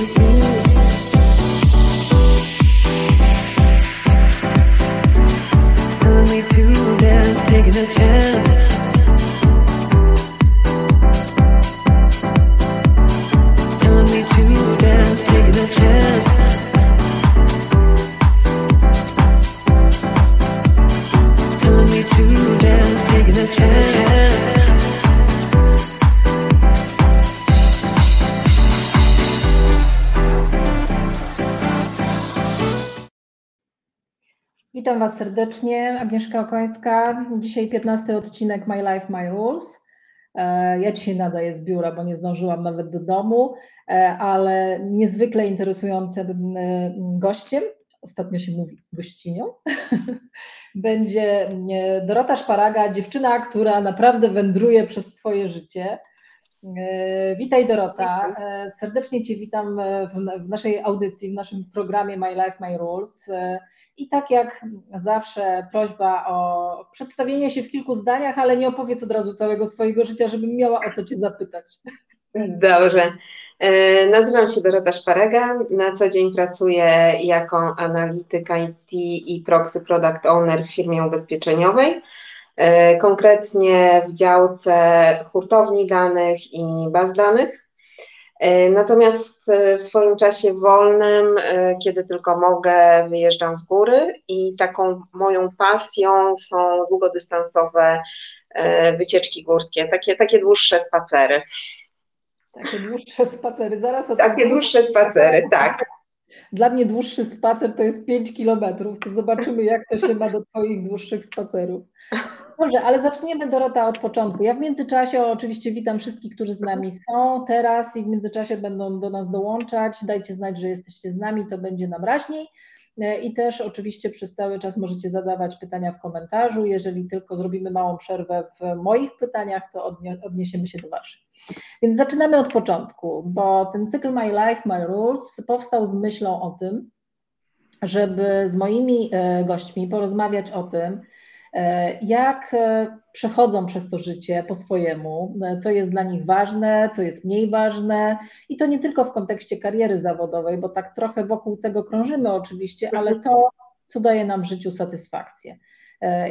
you. Witam Was serdecznie, Agnieszka Okońska. Dzisiaj 15 odcinek My Life, My Rules. E, ja dzisiaj nadaję z biura, bo nie zdążyłam nawet do domu, e, ale niezwykle interesującym e, gościem, ostatnio się mówi gościnią, będzie Dorota Szparaga, dziewczyna, która naprawdę wędruje przez swoje życie. Witaj Dorota, serdecznie Cię witam w, naszej audycji, w naszym programie My Life, My Rules. I tak jak zawsze prośba o przedstawienie się w kilku zdaniach, ale nie opowiedz od razu całego swojego życia, żebym miała o co Cię zapytać. Dobrze. E, nazywam się Dorota Szparega. Na co dzień pracuję jako analityk IT i proxy product owner w firmie ubezpieczeniowej. E, konkretnie w działce hurtowni danych i baz danych. E, natomiast e, w swoim czasie wolnym, e, kiedy tylko mogę, wyjeżdżam w góry i taką moją pasją są długodystansowe wycieczki górskie, takie, takie dłuższe spacery. Takie dłuższe spacery, zaraz o Takie dłuższe spacery, tak. Dla mnie dłuższy spacer to jest 5 kilometrów, to zobaczymy jak to się ma do Twoich dłuższych spacerów. Dobrze, ale zaczniemy Dorota od początku. Ja w międzyczasie oczywiście witam wszystkich, którzy z nami są teraz i w międzyczasie będą do nas dołączać. Dajcie znać, że jesteście z nami, to będzie nam raźniej. E, I też oczywiście przez cały czas możecie zadawać pytania w komentarzu. Jeżeli tylko zrobimy małą przerwę w moich pytaniach, to odniesiemy się do Waszych. Więc zaczynamy od początku, bo ten cykl My Life, My Rules powstał z myślą o tym, żeby z moimi e, gośćmi porozmawiać o tym, jak e, przechodzą przez to życie po swojemu, e, co jest dla nich ważne, co jest mniej ważne i to nie tylko w kontekście kariery zawodowej, bo tak trochę wokół tego krążymy oczywiście, ale to, co daje nam w życiu satysfakcję.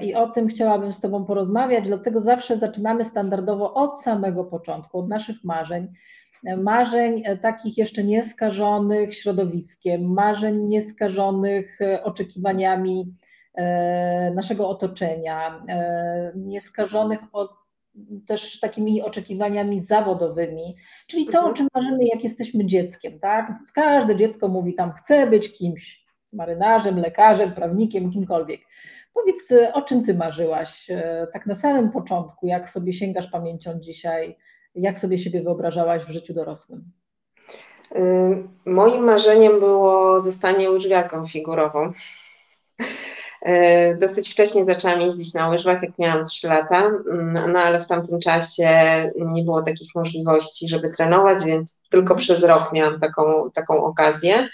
I o tym chciałabym z Tobą porozmawiać, dlatego zawsze zaczynamy standardowo od samego początku, od naszych marzeń. Marzeń takich jeszcze nieskażonych środowiskiem, marzeń nieskażonych oczekiwaniami E, naszego otoczenia, e, nieskażonych od, też takimi oczekiwaniami zawodowymi, czyli to, o mhm. czym marzymy, jak jesteśmy dzieckiem, tak? Każde dziecko mówi tam, chcę być kimś, marynarzem, lekarzem, prawnikiem, kimkolwiek. Powiedz, o czym ty marzyłaś e, tak na samym początku, jak sobie sięgasz pamięcią dzisiaj, jak sobie siebie wyobrażałaś w życiu dorosłym? Moim marzeniem było zostanie łyżwiarką figurową. E, dosyć wcześnie zaczęłam jeździć na łyżwach, jak miałam 3 lata, mm, no ale w tamtym czasie nie było takich możliwości, żeby trenować, więc tylko przez rok miałam taką, taką okazję.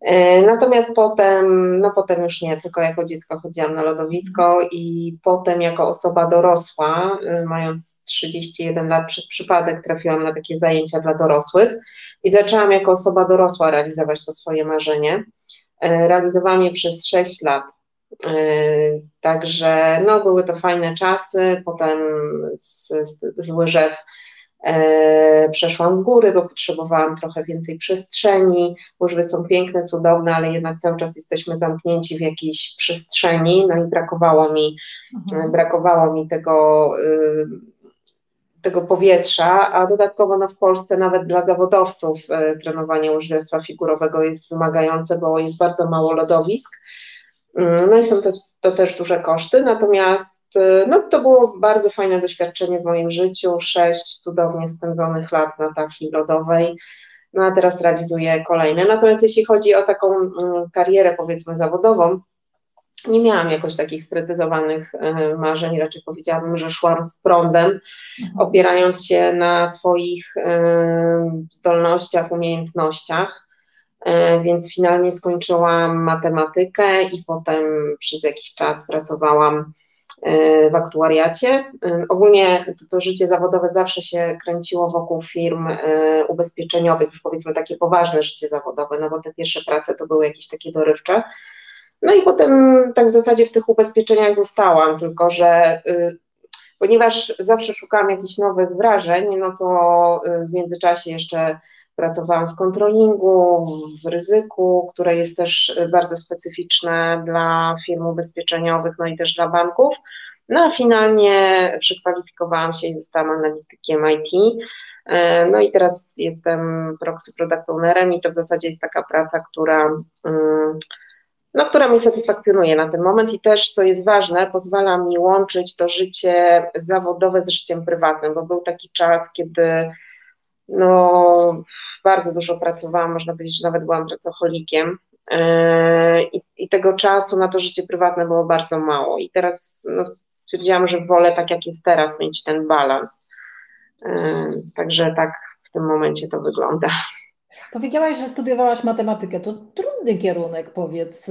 E, natomiast potem, no potem już nie, tylko jako dziecko chodziłam na lodowisko i potem jako osoba dorosła, e, mając 31 lat, przez przypadek trafiłam na takie zajęcia dla dorosłych i zaczęłam jako osoba dorosła realizować to swoje marzenie. Realizowałam je przez 6 lat. E, także no, były to fajne czasy. Potem z, z, z łyżew e, przeszłam w góry, bo potrzebowałam trochę więcej przestrzeni. Łyżwy są piękne, cudowne, ale jednak cały czas jesteśmy zamknięci w jakiejś przestrzeni. No i brakowało mi, mhm. brakowało mi tego. Y, tego powietrza, a dodatkowo no, w Polsce nawet dla zawodowców y, trenowanie łyżwiarstwa figurowego jest wymagające, bo jest bardzo mało lodowisk, no i są to, to też duże koszty, natomiast y, no, to było bardzo fajne doświadczenie w moim życiu, sześć cudownie spędzonych lat na tafli lodowej, no a teraz realizuję kolejne. Natomiast jeśli chodzi o taką mm, karierę powiedzmy zawodową, nie miałam jakoś takich sprecyzowanych y, marzeń, raczej powiedziałabym, że szłam z prądem, mhm. opierając się na swoich y, zdolnościach, umiejętnościach. E, więc finalnie skończyłam matematykę i potem przez jakiś czas pracowałam w aktuariacie. Ogólnie to, to, życie zawodowe zawsze się kręciło wokół firm ubezpieczeniowych, już powiedzmy takie poważne życie zawodowe, no bo te pierwsze prace to były jakieś takie dorywcze. No i potem tak w zasadzie w tych ubezpieczeniach zostałam, tylko że y, ponieważ zawsze szukałam jakichś nowych wrażeń, no to y, w międzyczasie jeszcze pracowałam w kontrolingu, w ryzyku, które jest też bardzo specyficzne dla firm ubezpieczeniowych, no i też dla banków. No a finalnie przekwalifikowałam się i zostałam analitykiem IT. Y, no i teraz jestem proxy product ownerem i to w zasadzie jest taka praca, która no, która mnie satysfakcjonuje na ten moment i też, co jest ważne, pozwala mi łączyć to życie zawodowe z życiem prywatnym, bo był taki czas, kiedy no, bardzo dużo pracowałam, można powiedzieć, że nawet byłam pracocholikiem yy, i, i tego czasu na to życie prywatne było bardzo mało i teraz no, stwierdziłam, że wolę tak jak jest teraz mieć ten balans. Yy, także tak w tym momencie to wygląda. Powiedziałaś, że studiowałaś matematykę. To trudny kierunek, powiedz.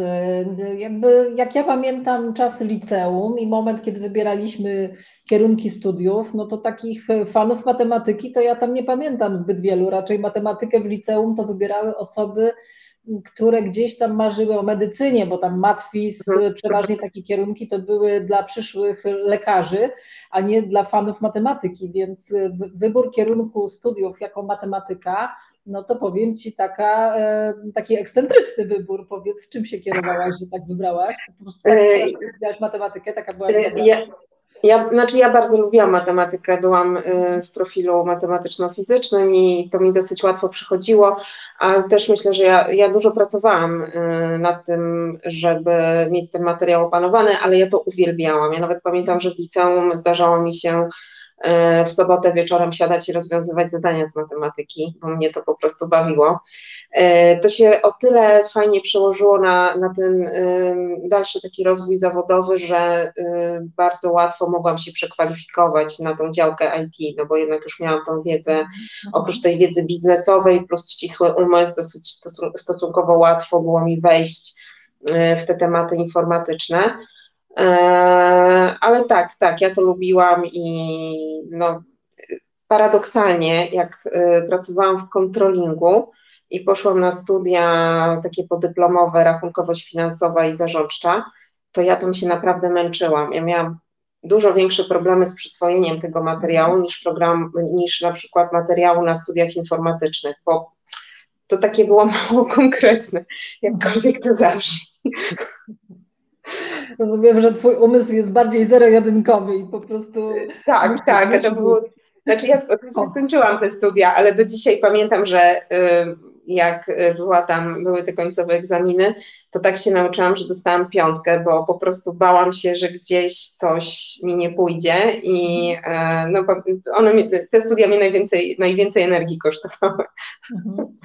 Jakby, jak ja pamiętam czasy liceum i moment, kiedy wybieraliśmy kierunki studiów, no to takich fanów matematyki to ja tam nie pamiętam zbyt wielu. Raczej matematykę w liceum to wybierały osoby, które gdzieś tam marzyły o medycynie, bo tam matwis, mhm. przeważnie takie kierunki to były dla przyszłych lekarzy, a nie dla fanów matematyki, więc wybór kierunku studiów jako matematyka no to powiem Ci taka, e, taki ekscentryczny wybór. Powiedz, czym się kierowałaś, że tak wybrałaś? Po prostu tak matematykę, taka była e, ja, ja, znaczy ja bardzo lubiłam matematykę, byłam e, w profilu matematyczno-fizycznym i to mi dosyć łatwo przychodziło, a też myślę, że ja, ja dużo pracowałam nad tym, żeby mieć ten materiał opanowany, ale ja to uwielbiałam. Ja nawet pamiętam, że w liceum zdarzało mi się E, w sobotę wieczorem siadać i rozwiązywać zadania z matematyki, bo mnie to po prostu bawiło. E, to się o tyle fajnie przełożyło na, na ten dalszy taki rozwój zawodowy, że bardzo łatwo mogłam się przekwalifikować na tą działkę IT, no bo jednak już miałam tą wiedzę, oprócz tej wiedzy biznesowej plus ścisły umysł, dosyć stosunkowo łatwo było mi wejść e, w te tematy informatyczne. E, ale tak, tak, ja to lubiłam i no, paradoksalnie, jak e, pracowałam w kontrolingu i poszłam na studia takie podyplomowe, rachunkowość finansowa i zarządcza, to ja tam się naprawdę męczyłam. Ja miałam dużo większe problemy z przyswojeniem tego materiału niż, program, niż na przykład materiału na studiach informatycznych, bo to takie było mało konkretne, jakkolwiek to zawsze. Rozumiem, że twój umysł jest bardziej zero-jedynkowy i po prostu... Tak, tak, to było... Znaczy ja oczywiście skończyłam te studia, ale do dzisiaj pamiętam, że y, jak była tam, były te końcowe egzaminy, to tak się nauczyłam, że dostałam piątkę, bo po prostu bałam się, że gdzieś coś mi nie pójdzie i e, no, one, te studia mi najwięcej, najwięcej energii kosztowały. Mhm.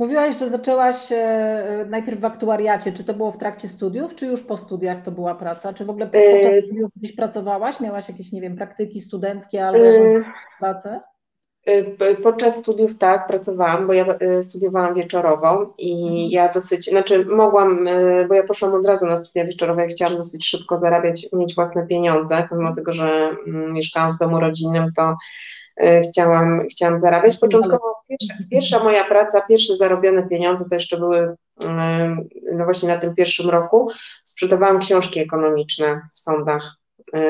Mówiłaś, że zaczęłaś e, najpierw w aktuariacie. Czy to było w trakcie studiów, czy już po studiach to była praca? Czy w ogóle podczas e, studiów gdzieś pracowałaś? Miałaś jakieś, nie wiem, praktyki studenckie albo e, pracę? Podczas studiów tak, pracowałam, bo ja studiowałam wieczorowo i mhm. ja dosyć, znaczy mogłam, bo ja poszłam od razu na studia wieczorowe, ja chciałam dosyć szybko zarabiać, mieć własne pieniądze, pomimo tego, że mm, mieszkałam w domu rodzinnym, to E, chciałam, chciałam zarabiać. Początkowo pierwsza, pierwsza moja praca, pierwsze zarobione pieniądze to jeszcze były e, no właśnie na tym pierwszym roku. Sprzedawałam książki ekonomiczne w sądach. E,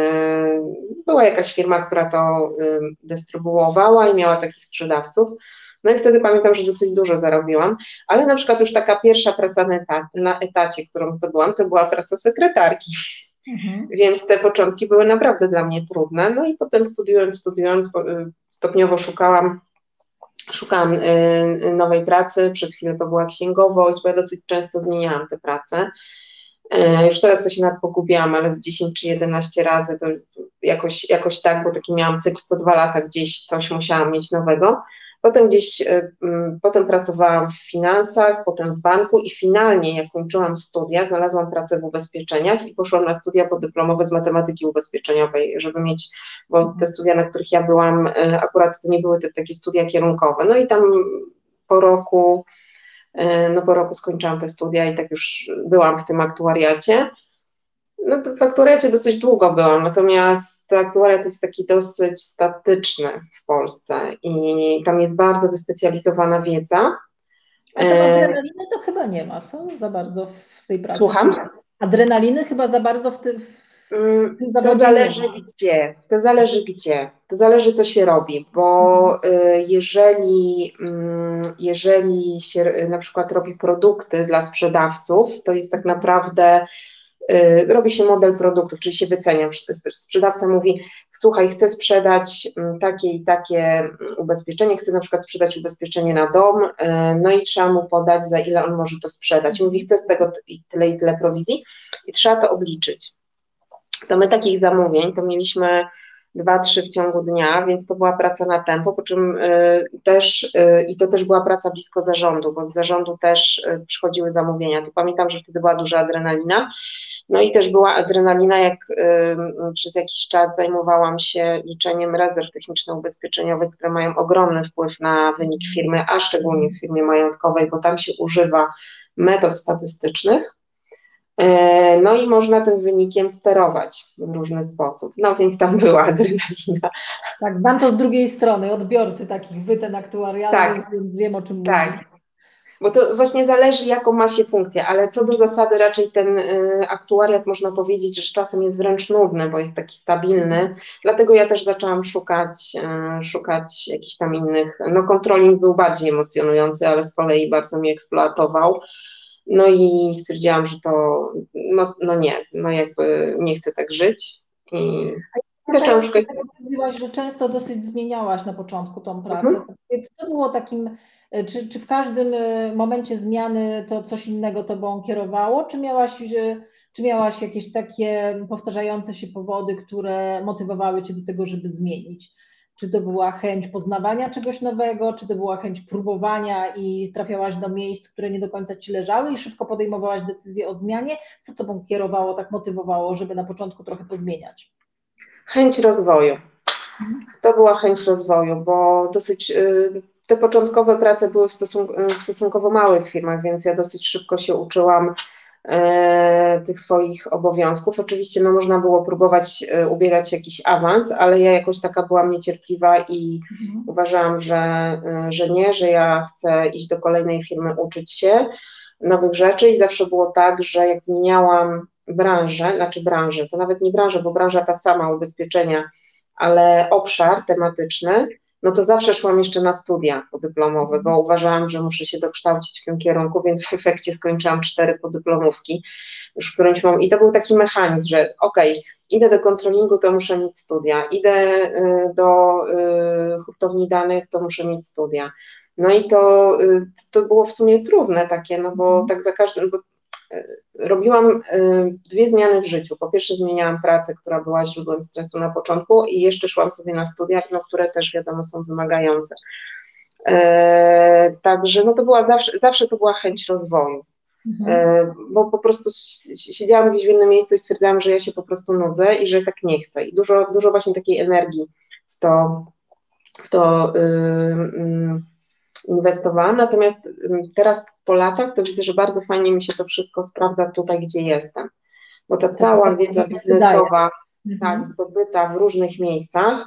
była jakaś firma, która to dystrybuowała i miała takich sprzedawców. No i wtedy pamiętam, że dosyć dużo zarobiłam, ale na przykład już taka pierwsza praca na, na etacie, którą zdobyłam, to była praca sekretarki. Mhm. Więc te początki były naprawdę dla mnie trudne. No i potem studiując, studiując, y, stopniowo szukałam, szukałam y, nowej pracy. Przez chwilę to była księgowość, bo ja dosyć często zmieniałam te prace. Y, już teraz to się nawet pogubiłam, ale z 10 czy 11 razy to jakoś, jakoś tak, bo taki miałam cykl co dwa lata, gdzieś coś musiałam mieć nowego. Potem gdzieś, e, potem pracowałam w finansach, potem w banku i finalnie, jak kończyłam studia, znalazłam pracę w ubezpieczeniach i poszłam na studia podyplomowe z matematyki ubezpieczeniowej, żeby mieć, bo te studia, na których ja byłam, e, akurat to nie były te takie studia kierunkowe. No i tam po roku, e, no po roku skończyłam te studia i tak już byłam w tym aktuariacie. No to w aktuariacie dosyć długo byłam, natomiast aktuariat jest taki dosyć statyczny w Polsce i tam jest bardzo wyspecjalizowana wiedza. A adrenaliny to chyba nie ma, co? Za bardzo w tej pracy. Słucham? Adrenaliny chyba za bardzo w tym Mm, to zależy gdzie, to zależy gdzie, to zależy co się robi, bo y, jeżeli, mm, jeżeli się y, na przykład robi produkty dla sprzedawców, to jest tak naprawdę robi się model produktów, czyli się wycenia. Sprzedawca mówi, słuchaj, chcę sprzedać mm, takie i takie ubezpieczenie, chcę na przykład sprzedać ubezpieczenie na dom, no i trzeba mu podać, za ile on może to sprzedać. Mówi, chcę z tego tyle i tyle prowizji i trzeba to obliczyć to my takich zamówień to mieliśmy dwa, trzy w ciągu dnia, więc to była praca na tempo, po czym y, też y, i to też była praca blisko zarządu, bo z zarządu też y, przychodziły zamówienia. To pamiętam, że wtedy była duża adrenalina. No i też była adrenalina, jak przez jakiś czas zajmowałam się liczeniem rezerw techniczno-ubezpieczeniowych, które mają ogromny wpływ na wynik firmy, a szczególnie w firmie majątkowej, bo tam się używa metod statystycznych E, no i można tym wynikiem sterować w różny sposób. No więc tam była adrenalina. Tak, mam to z drugiej strony, odbiorcy takich wycen aktuarialnych, tak, więc wiem o czym tak. mówię. Bo to właśnie zależy, jaką ma się funkcję, ale co do zasady raczej ten y, aktuariat można powiedzieć, że czasem jest wręcz nudny, bo jest taki stabilny. Dlatego ja też zaczęłam szukać, y, szukać jakichś tam innych. No, kontroling był bardziej emocjonujący, ale z kolei bardzo mnie eksploatował. No i stwierdziłam, że to, no, no nie, no jakby nie chcę tak żyć. I zaczęłam szukać. Mówiłaś, że często dosyć zmieniałaś na początku tą pracę. Mhm. Co było takim, czy, czy w każdym e, momencie zmiany to coś innego tobą kierowało, czy miałaś, e, czy miałaś jakieś takie powtarzające się powody, które motywowały cię do tego, żeby zmienić? Czy to była chęć poznawania czegoś nowego, czy to była chęć próbowania i trafiałaś do miejsc, które nie do końca ci leżały i szybko podejmowałaś decyzję o zmianie? Co tobą kierowało, tak motywowało, żeby na początku trochę pozmieniać? Chęć rozwoju. To była chęć rozwoju, bo dosyć y, te początkowe prace były w, stosunku, w stosunkowo małych firmach, więc ja dosyć szybko się uczyłam E, tych swoich obowiązków. Oczywiście no, można było próbować e, ubiegać jakiś awans, ale ja jakoś taka byłam niecierpliwa i mhm. uważałam, że, e, że nie, że ja chcę iść do kolejnej firmy, uczyć się nowych rzeczy i zawsze było tak, że jak zmieniałam branżę, znaczy branżę, to nawet nie branżę, bo branża ta sama, ubezpieczenia, ale obszar tematyczny, no to zawsze szłam jeszcze na studia podyplomowe, bo uważałam, że muszę się dokształcić w tym kierunku, więc w efekcie skończyłam cztery podyplomówki, już w którymś mam, i to był taki mechanizm, że okej, okay, idę do kontrolingu, to muszę mieć studia, idę y, do y, hurtowni danych, to muszę mieć studia. No i to, y, to było w sumie trudne takie, no bo mhm. tak za każdym, robiłam y, dwie zmiany w życiu. Po pierwsze zmieniałam pracę, która była źródłem stresu na początku i jeszcze szłam sobie na studia, no, które też wiadomo są wymagające. E, także no to była zawsze, zawsze to była chęć rozwoju. Mhm. E, bo po prostu siedziałam gdzieś w innym miejscu i stwierdzałam, że ja się po prostu nudzę i że tak nie chcę. I dużo, dużo właśnie takiej energii w to, w to yy, inwestowałam, natomiast teraz po latach to widzę, że bardzo fajnie mi się to wszystko sprawdza tutaj, gdzie jestem, bo ta cała tak, wiedza biznesowa, tak, mhm. zdobyta w różnych miejscach,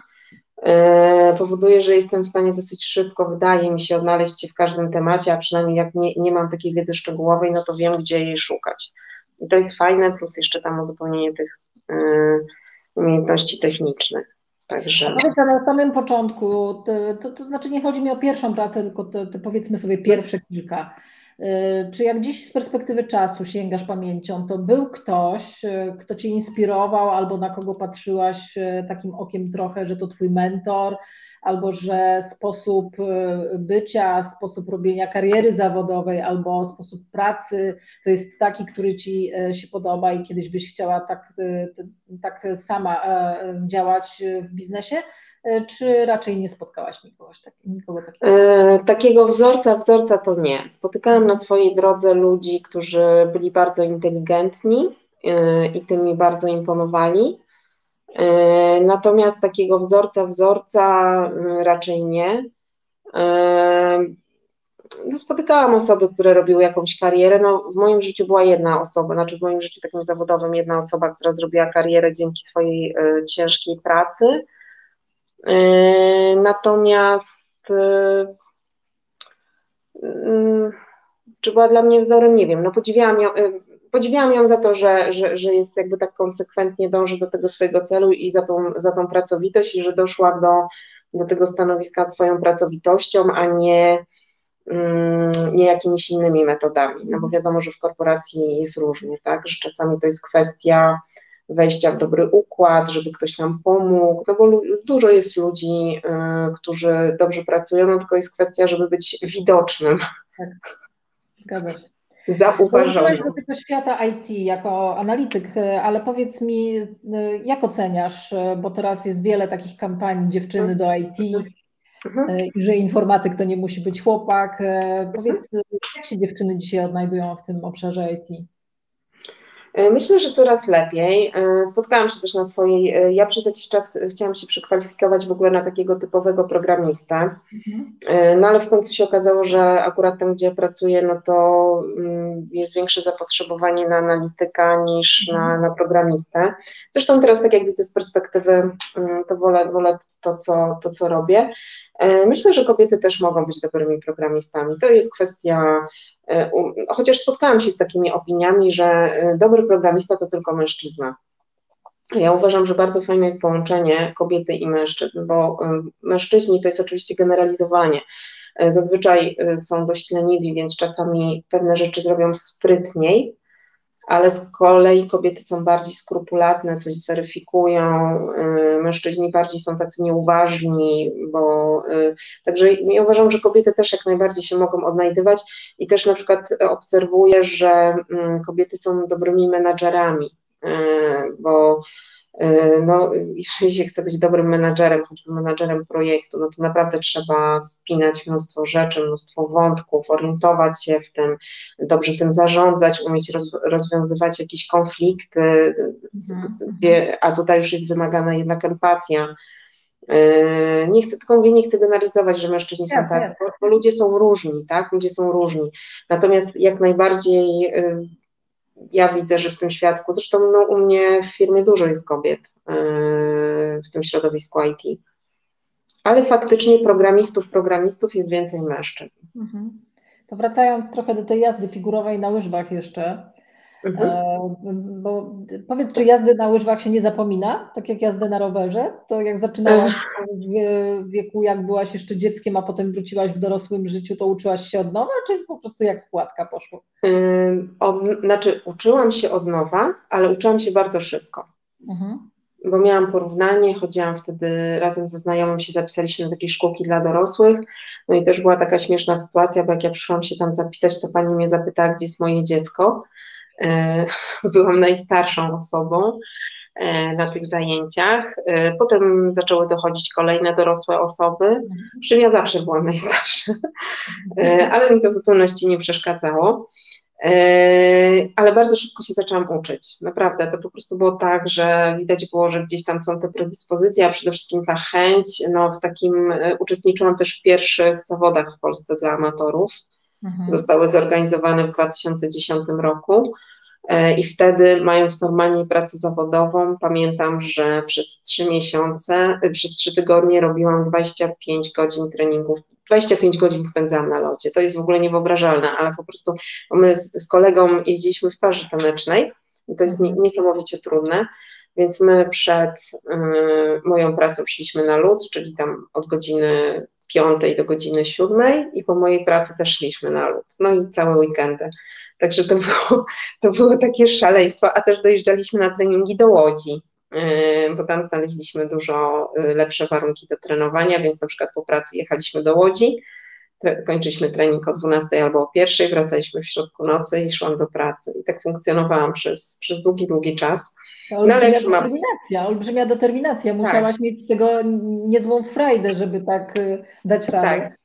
e, powoduje, że jestem w stanie dosyć szybko, wydaje mi się, odnaleźć się w każdym temacie, a przynajmniej jak nie, nie mam takiej wiedzy szczegółowej, no to wiem, gdzie jej szukać. I to jest fajne, plus jeszcze tam uzupełnienie tych y, umiejętności technicznych. Także... Powiedz, na samym początku, to, to, to, znaczy nie chodzi mi o pierwszą pracę, tylko te, te powiedzmy sobie pierwsze kilka. Y, czy jak dziś z perspektywy czasu sięgasz pamięcią, to był ktoś, y, kto cię inspirował albo na kogo patrzyłaś y, takim okiem trochę, że to twój mentor, albo że sposób e, bycia, sposób robienia kariery zawodowej, albo sposób pracy to jest taki, który ci e, się podoba i kiedyś byś chciała tak, e, tak sama działać w biznesie? Czy raczej nie spotkałaś nikogoś, nikogo takiego? takiego wzorca, wzorca to nie. Spotykałam na swojej drodze ludzi, którzy byli bardzo inteligentni i tymi bardzo imponowali. E, natomiast takiego wzorca, wzorca mm, raczej nie. E, no spotykałam osoby, które robiły jakąś karierę. No, w moim życiu była jedna osoba, znaczy w moim życiu takim zawodowym jedna osoba, która zrobiła karierę dzięki swojej y, ciężkiej pracy. Natomiast y, czy była dla mnie wzorem, nie wiem, no podziwiałam ją, podziwiałam ją za to, że, że, że jest jakby tak konsekwentnie dąży do tego swojego celu i za tą, za tą pracowitość i że doszła do, do tego stanowiska swoją pracowitością, a nie, mm, nie jakimiś innymi metodami. No bo wiadomo, że w korporacji jest różnie, tak, że czasami to jest kwestia wejścia w dobry układ, żeby ktoś nam pomógł, no bo dużo jest ludzi, y, którzy dobrze pracują, no tylko jest kwestia, żeby być widocznym. Tak, zgadza się zauważone. do tego świata IT jako analityk, ale powiedz mi, jak oceniasz, bo teraz jest wiele takich kampanii dziewczyny do IT, mhm. że informatyk to nie musi być chłopak. Powiedz, jak się dziewczyny dzisiaj odnajdują w tym obszarze IT? E, myślę, że coraz lepiej. E, spotkałam się też na swojej. E, ja przez jakiś czas chciałam się przekwalifikować w ogóle na takiego typowego programistę, mhm. no ale w końcu się okazało, że akurat tam, gdzie pracuję, no to mm, jest większe zapotrzebowanie na analityka niż mhm. na, na programistę. Zresztą teraz, tak jak widzę z perspektywy, mm, to wolę, wolę to, co, to, co robię. Myślę, że kobiety też mogą być dobrymi programistami. To jest kwestia E, chociaż spotkałam się z takimi opiniami, że e, dobry programista to tylko mężczyzna. Ja uważam, że bardzo fajne jest połączenie kobiety i mężczyzn, bo e, mężczyźni to jest oczywiście generalizowanie. Zazwyczaj są dość leniwi, więc czasami pewne rzeczy zrobią sprytniej, ale z kolei kobiety są bardziej skrupulatne, coś zweryfikują, y, mężczyźni bardziej są tacy nieuważni, bo y, także ja uważam, że kobiety też jak najbardziej się mogą odnajdywać i też na przykład obserwuję, że mm, kobiety są dobrymi menadżerami, y, bo no, jeżeli się chce być dobrym menadżerem, choćby menadżerem projektu, no to naprawdę trzeba spinać mnóstwo rzeczy, mnóstwo wątków, orientować się w tym, dobrze tym zarządzać, umieć roz, rozwiązywać jakieś konflikty, mhm. gdzie, a tutaj już jest wymagana jednak empatia. E, nie chcę, tylko mówię, nie chcę generalizować, że mężczyźni są tacy, bo, bo ludzie są różni, tak? Ludzie są różni. Natomiast jak najbardziej y, ja widzę, że w tym świadku, zresztą no, u mnie w firmie dużo jest kobiet yy, w tym środowisku IT, ale faktycznie programistów, programistów jest więcej mężczyzn. Mhm. To wracając trochę do tej jazdy figurowej na łyżwach jeszcze, bo powiedz, czy jazdy na łyżwach się nie zapomina, tak jak jazdę na rowerze? To jak zaczynałaś w wieku, jak byłaś jeszcze dzieckiem, a potem wróciłaś w dorosłym życiu, to uczyłaś się od nowa, czy po prostu jak składka poszło? Od, znaczy, uczyłam się od nowa, ale uczyłam się bardzo szybko. Mhm. Bo miałam porównanie, chodziłam wtedy razem ze znajomym się zapisaliśmy do takiej szkółki dla dorosłych. No i też była taka śmieszna sytuacja, bo jak ja przyszłam się tam zapisać, to pani mnie zapytała, gdzie jest moje dziecko. E, byłam najstarszą osobą e, na tych zajęciach. E, potem zaczęły dochodzić kolejne dorosłe osoby, przy czym ja zawsze byłam najstarsza, ale mi to w zupełności nie przeszkadzało. Ale bardzo szybko się zaczęłam uczyć. Naprawdę, to po prostu było tak, że widać było, że gdzieś tam są te predyspozycje, a przede wszystkim ta chęć. No, w takim uczestniczyłam też w pierwszych zawodach w Polsce dla amatorów. Mhm. Zostały zorganizowane w 2010 roku. E, I wtedy, mając normalnie pracę zawodową, pamiętam, że przez trzy miesiące, e, przez trzy tygodnie robiłam 25 godzin treningów. 25 godzin spędzałam na locie. To jest w ogóle niewyobrażalne, ale po prostu my z, z kolegą jeździliśmy w parze tanecznej i to jest niesamowicie trudne. Więc my przed y, moją pracą szliśmy na lód, czyli tam od godziny 5 do godziny 7 i po mojej pracy też szliśmy na lód. No i całe weekendy. Także to było, to było takie szaleństwo, a też dojeżdżaliśmy na treningi do Łodzi, yy, bo tam znaleźliśmy dużo yy, lepsze warunki do trenowania, więc na przykład po pracy jechaliśmy do Łodzi, kończyliśmy trening o 12 albo o 1, wracaliśmy w środku nocy i szłam do pracy. I tak funkcjonowałam przez, przez długi, długi czas. To olbrzymia no, determinacja, olbrzymia determinacja. Musiałaś tak. mieć z tego niezłą frajdę, żeby tak y, dać radę. Tak.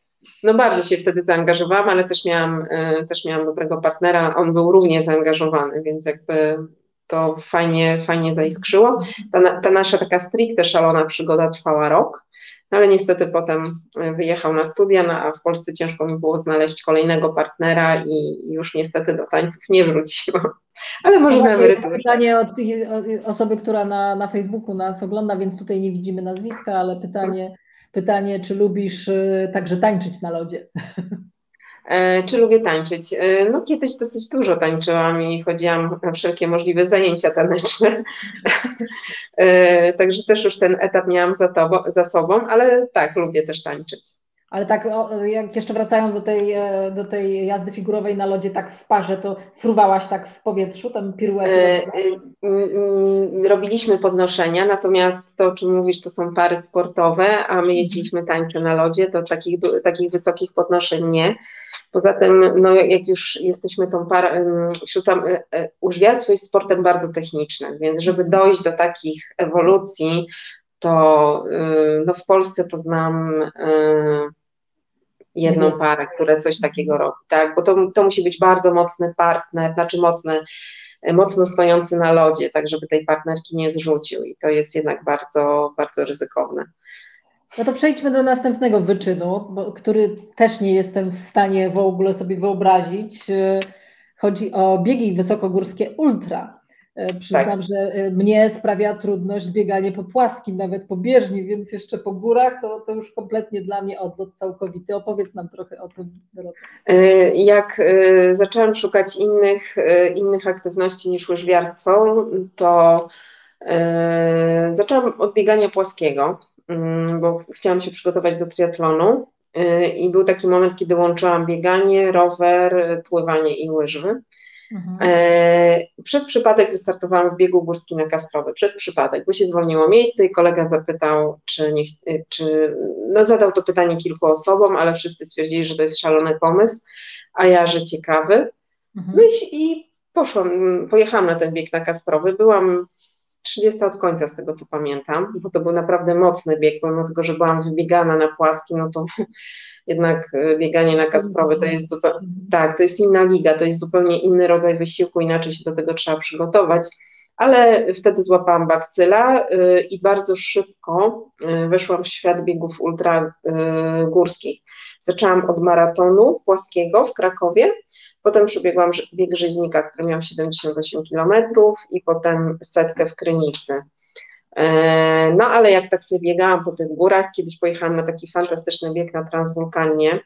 No bardzo się wtedy zaangażowałam, ale też miałam, y, też miałam dobrego partnera, on był równie zaangażowany, więc jakby to fajnie, fajnie zaiskrzyło. Ta, ta nasza taka stricte szalona przygoda trwała rok, no ale niestety potem wyjechał na studia, no, a w Polsce ciężko mi było znaleźć kolejnego partnera i już niestety do tańców nie wróciłam. Ale może na emeryturę. Pytanie od osoby, która na, na Facebooku nas ogląda, więc tutaj nie widzimy nazwiska, ale pytanie, pytanie czy lubisz y, także tańczyć na lodzie? E, czy lubię tańczyć? E, no kiedyś dosyć dużo tańczyłam i chodziłam na wszelkie możliwe zajęcia taneczne. E, także też już ten etap miałam za, to, za sobą, ale tak, lubię też tańczyć. Ale tak, jak jeszcze wracając do tej, do tej jazdy figurowej na lodzie, tak w parze, to fruwałaś tak w powietrzu, tam piruety? Robiliśmy podnoszenia, natomiast to, o czym mówisz, to są pary sportowe, a my mhm. jeździliśmy tańce na lodzie, to takich, takich wysokich podnoszeń nie. Poza tym, no, jak już jesteśmy tą parą, wśród tam, łyżwiarstwo jest sportem bardzo technicznym, więc żeby dojść do takich ewolucji, to no, w Polsce to znam jedną mhm. parę, które coś takiego robi, tak? Bo to, to musi być bardzo mocny partner, znaczy mocny, mocno stojący na lodzie, tak żeby tej partnerki nie zrzucił i to jest jednak bardzo, bardzo ryzykowne. No to przejdźmy do następnego wyczynu, bo, który też nie jestem w stanie w ogóle sobie wyobrazić. Chodzi o biegi wysokogórskie ultra. E, przyznam, tak. że e, mnie sprawia trudność bieganie po płaskim, nawet po bieżni, więc jeszcze po górach to, to już kompletnie dla mnie odlot całkowity. Opowiedz nam trochę o tym. E, jak zaczęłam szukać innych, innych aktywności niż łyżwiarstwo, to zaczęłam od biegania płaskiego, bo chciałam się przygotować do triatlonu. I był taki moment, kiedy łączyłam bieganie, rower, pływanie i łyżwy. Mhm. E, przez przypadek wystartowałam w biegu górskim na Kasprowy, przez przypadek, bo się zwolniło miejsce i kolega zapytał, czy, nie, czy no zadał to pytanie kilku osobom, ale wszyscy stwierdzili, że to jest szalony pomysł, a ja, że ciekawy. Mhm. No i, i poszłam, pojechałam na ten bieg na Kasprowy, byłam 30 od końca z tego co pamiętam, bo to był naprawdę mocny bieg, pomimo tego, że byłam wybiegana na płaskim, no to jednak e, bieganie na Kasprowy to jest zupełnie, tak, to jest inna liga, to jest zupełnie inny rodzaj wysiłku, inaczej się do tego trzeba przygotować, ale wtedy złapałam bakcyla e, i bardzo szybko e, weszłam w świat biegów ultra górskich. Zaczęłam od maratonu płaskiego w Krakowie, potem przebiegłam bieg rzeźnika, który miał 78 km i potem setkę w Krynicy. E, no ale jak tak sobie biegałam po tych górach, kiedyś pojechałam na taki fantastyczny bieg na Transwulkanie,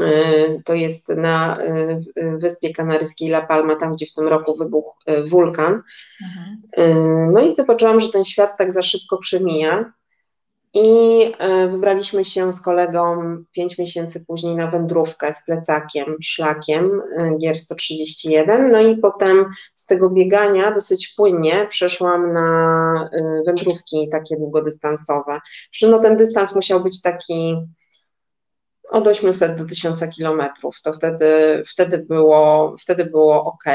e, to jest na e, wyspie kanaryjskiej La Palma, tam gdzie w tym roku wybuchł wulkan. Mhm. No i zobaczyłam, że ten świat tak za szybko przemija. I e, wybraliśmy się z kolegą pięć miesięcy później na wędrówkę z plecakiem, szlakiem e, Gier 131. No i potem z tego biegania dosyć płynnie przeszłam na e, wędrówki takie długodystansowe. Że no ten dystans musiał być taki od 800 do 1000 kilometrów. To wtedy, wtedy, było, wtedy było ok.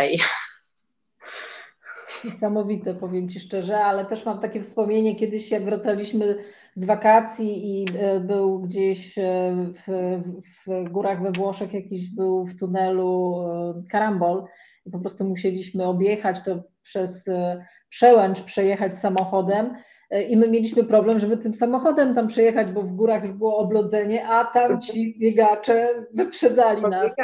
Niesamowite, powiem Ci szczerze, ale też mam takie wspomnienie kiedyś, jak wracaliśmy z wakacji i e, był gdzieś e, w, w górach we Włoszech, jakiś był w tunelu e, karambol i po prostu musieliśmy objechać to przez przełęcz, przejechać samochodem i my mieliśmy problem, żeby tym samochodem tam przejechać, bo w górach już było oblodzenie, a tam ci biegacze wyprzedzali nas.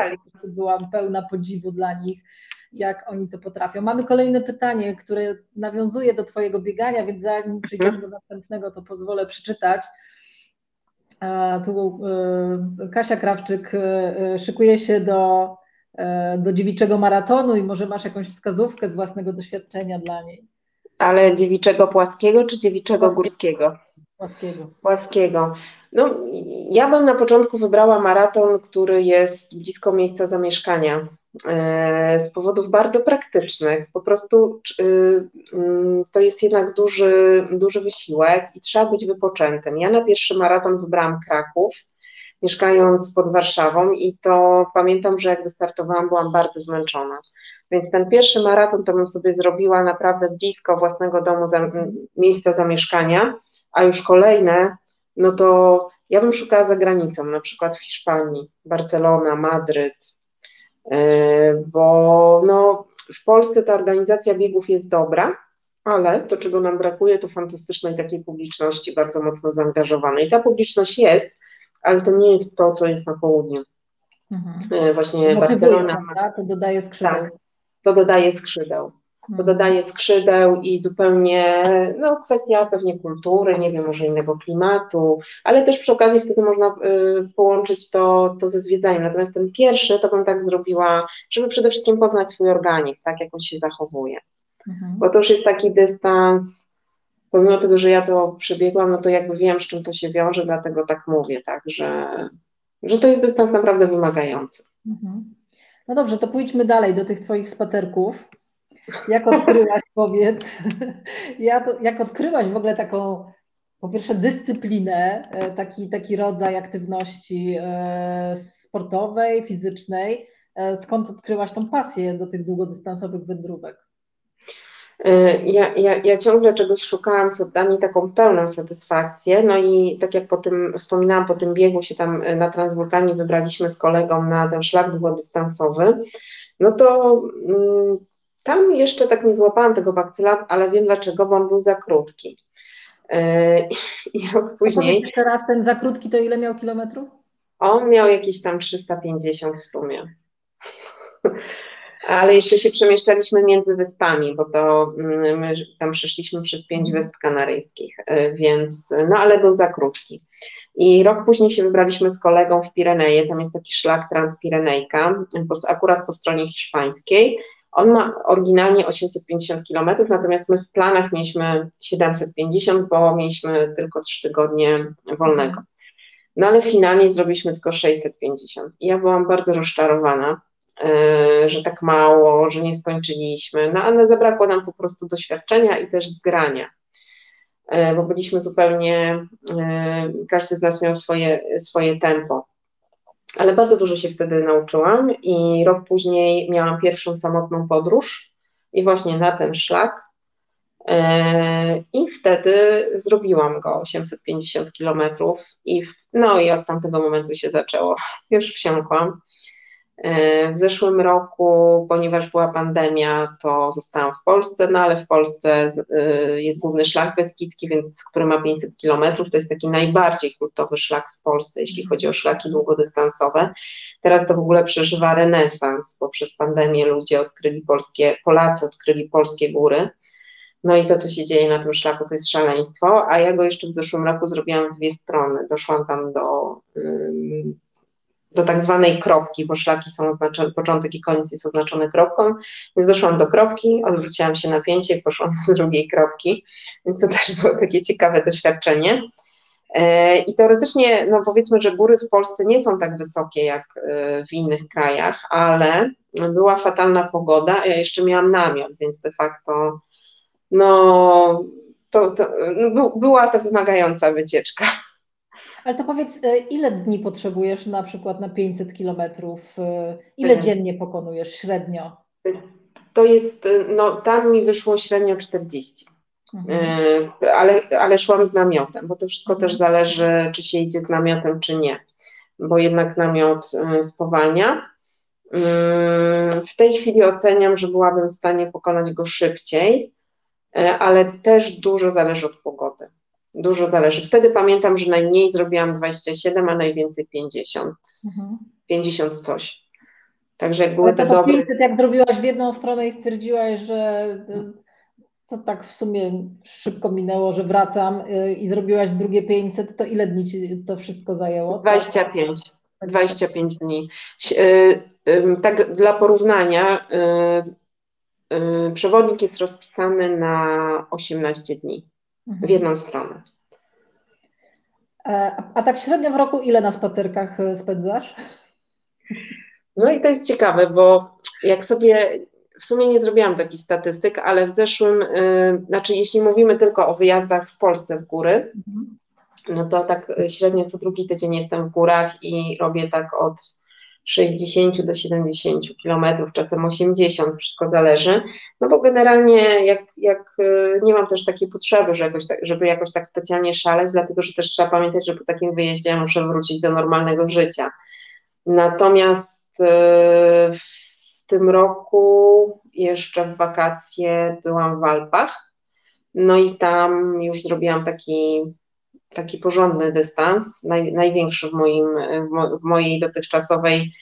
Byłam pełna podziwu dla nich jak oni to potrafią. Mamy kolejne pytanie, które nawiązuje do Twojego biegania, więc zanim przejdziemy do następnego, to pozwolę przeczytać. Tu e, Kasia Krawczyk e, szykuje się do, e, do dziewiczego maratonu i może masz jakąś wskazówkę z własnego doświadczenia dla niej. Ale dziewiczego płaskiego czy dziewiczego płaskiego. górskiego? Płaskiego. Płaskiego. No, ja bym na początku wybrała maraton, który jest blisko miejsca zamieszkania. E, z powodów bardzo praktycznych. Po prostu y, mm, to jest jednak duży, duży wysiłek i trzeba być wypoczętym. Ja na pierwszy maraton wybrałam Kraków, mieszkając pod Warszawą i to pamiętam, że jak wystartowałam, byłam bardzo zmęczona. Więc ten pierwszy maraton to bym sobie zrobiła naprawdę blisko własnego domu, miejsca zamieszkania, a już kolejne, no to ja bym szukała za granicą, na przykład w Hiszpanii, Barcelona, Madryt, E, bo no, w Polsce ta organizacja biegów jest dobra, ale to, czego nam brakuje, to fantastycznej takiej publiczności, bardzo mocno zaangażowanej. Ta publiczność jest, ale to nie jest to, co jest na południu. Mhm. E, właśnie Bo Barcelona. To dodaje skrzydeł. Tak, to dodaje skrzydeł. To dodaje skrzydeł i zupełnie, no kwestia pewnie kultury, nie wiem, może innego klimatu, ale też przy okazji wtedy można y, połączyć to, to ze zwiedzaniem. Natomiast ten pierwszy to bym tak zrobiła, żeby przede wszystkim poznać swój organizm, tak jak on się zachowuje. Mhm. Bo to już jest taki dystans, pomimo tego, że ja to przebiegłam, no to jakby wiem, z czym to się wiąże, dlatego tak mówię, tak, że, że to jest dystans naprawdę wymagający. Mhm. No dobrze, to pójdźmy dalej do tych Twoich spacerków. Jak odkryłaś, powiedz, jak odkryłaś w ogóle taką, po pierwsze, dyscyplinę, e, taki, taki rodzaj aktywności e, sportowej, fizycznej? E, skąd odkryłaś tą pasję do tych długodystansowych wędrówek? Ja, ja, ja ciągle czegoś szukałam, co da mi taką pełną satysfakcję. No i tak jak po tym wspominałam, po tym biegu się tam na Transwulkanie wybraliśmy z kolegą na ten szlak długodystansowy, no to mm, tam jeszcze tak nie złapałam tego bakcyla, ale wiem dlaczego, bo on był za krótki. E, I rok później. Jeszcze raz ten za krótki to ile miał kilometrów? On miał jakieś tam 350 w sumie. Ale jeszcze się przemieszczaliśmy między wyspami, bo to mm, my tam przeszliśmy przez pięć mhm. wysp kanaryjskich, e, więc no ale był za krótki. I rok później się wybraliśmy z kolegą w Pireneje, tam jest taki szlak Transpirenejka, akurat po stronie hiszpańskiej on ma oryginalnie 850 km, natomiast my w planach mieliśmy 750, bo mieliśmy tylko 3 tygodnie wolnego. No ale finalnie zrobiliśmy tylko 650. I ja byłam bardzo rozczarowana, e, że tak mało, że nie skończyliśmy, no ale zabrakło nam po prostu doświadczenia i też zgrania, e, bo byliśmy zupełnie, e, każdy z nas miał swoje, swoje tempo ale bardzo dużo się wtedy nauczyłam i rok później miałam pierwszą samotną podróż i właśnie na ten szlak. E, I wtedy zrobiłam go 850 kilometrów i no i od tamtego momentu się zaczęło. Już wsiąkłam. E, w zeszłym roku, ponieważ była pandemia, to zostałam w Polsce, no ale w Polsce e, jest główny szlak Beskidzki, więc, który ma 500 kilometrów. To jest taki najbardziej kultowy szlak w Polsce, jeśli chodzi o szlaki długodystansowe. Teraz to w ogóle przeżywa renesans, bo przez pandemię ludzie odkryli polskie, Polacy odkryli polskie góry. No i to, co się dzieje na tym szlaku, to jest szaleństwo, a ja go jeszcze w zeszłym roku zrobiłam w dwie strony. Doszłam tam do do tak zwanej kropki, bo szlaki są oznaczone, początek i koniec jest oznaczony kropką, więc doszłam do kropki, odwróciłam się na pięcie i poszłam do drugiej kropki, więc to też było takie ciekawe doświadczenie. E, I teoretycznie, no powiedzmy, że góry w Polsce nie są tak wysokie jak e, w innych krajach, ale była fatalna pogoda, a ja jeszcze miałam namiot, więc de facto, no, to, to no, była to wymagająca wycieczka. Ale to powiedz, e, ile dni potrzebujesz na przykład na 500 kilometrów? E, ile dziennie pokonujesz średnio? To jest, e, no tam mi wyszło średnio 40. Mhm. Ale, ale szłam z namiotem, bo to wszystko mhm. też zależy, czy się idzie z namiotem, czy nie, bo jednak namiot spowalnia. W tej chwili oceniam, że byłabym w stanie pokonać go szybciej, ale też dużo zależy od pogody. Dużo zależy. Wtedy pamiętam, że najmniej zrobiłam 27, a najwięcej 50. Mhm. 50 coś. Także jak były te dobre... 500, jak zrobiłaś w jedną stronę i stwierdziłaś, że to tak w sumie szybko minęło, że wracam y, i zrobiłaś drugie 500, to ile dni ci to wszystko zajęło? 25. 25 dni. Y, tak dla porównania, y, przewodnik jest rozpisany na 18 dni w jedną stronę. E, a tak średnio w roku ile na spacerkach e, spędzasz? No i to jest ciekawe, bo jak sobie w sumie nie zrobiłam takich statystyk, ale w zeszłym, yy, znaczy jeśli mówimy tylko o wyjazdach w Polsce w góry, mhm. no to tak średnio co drugi tydzień jestem w górach i robię tak od 60 do 70 kilometrów, czasem 80, wszystko zależy, no bo generalnie jak, jak y, nie mam też takiej potrzeby, że jakoś tak, żeby jakoś tak specjalnie szaleć, dlatego że też trzeba pamiętać, że po takim wyjeździe muszę wrócić do normalnego życia. Natomiast y, w tym roku jeszcze w wakacje byłam w Alpach, No i tam już zrobiłam taki, taki porządny dystans, naj, największy w, moim, w mojej dotychczasowej,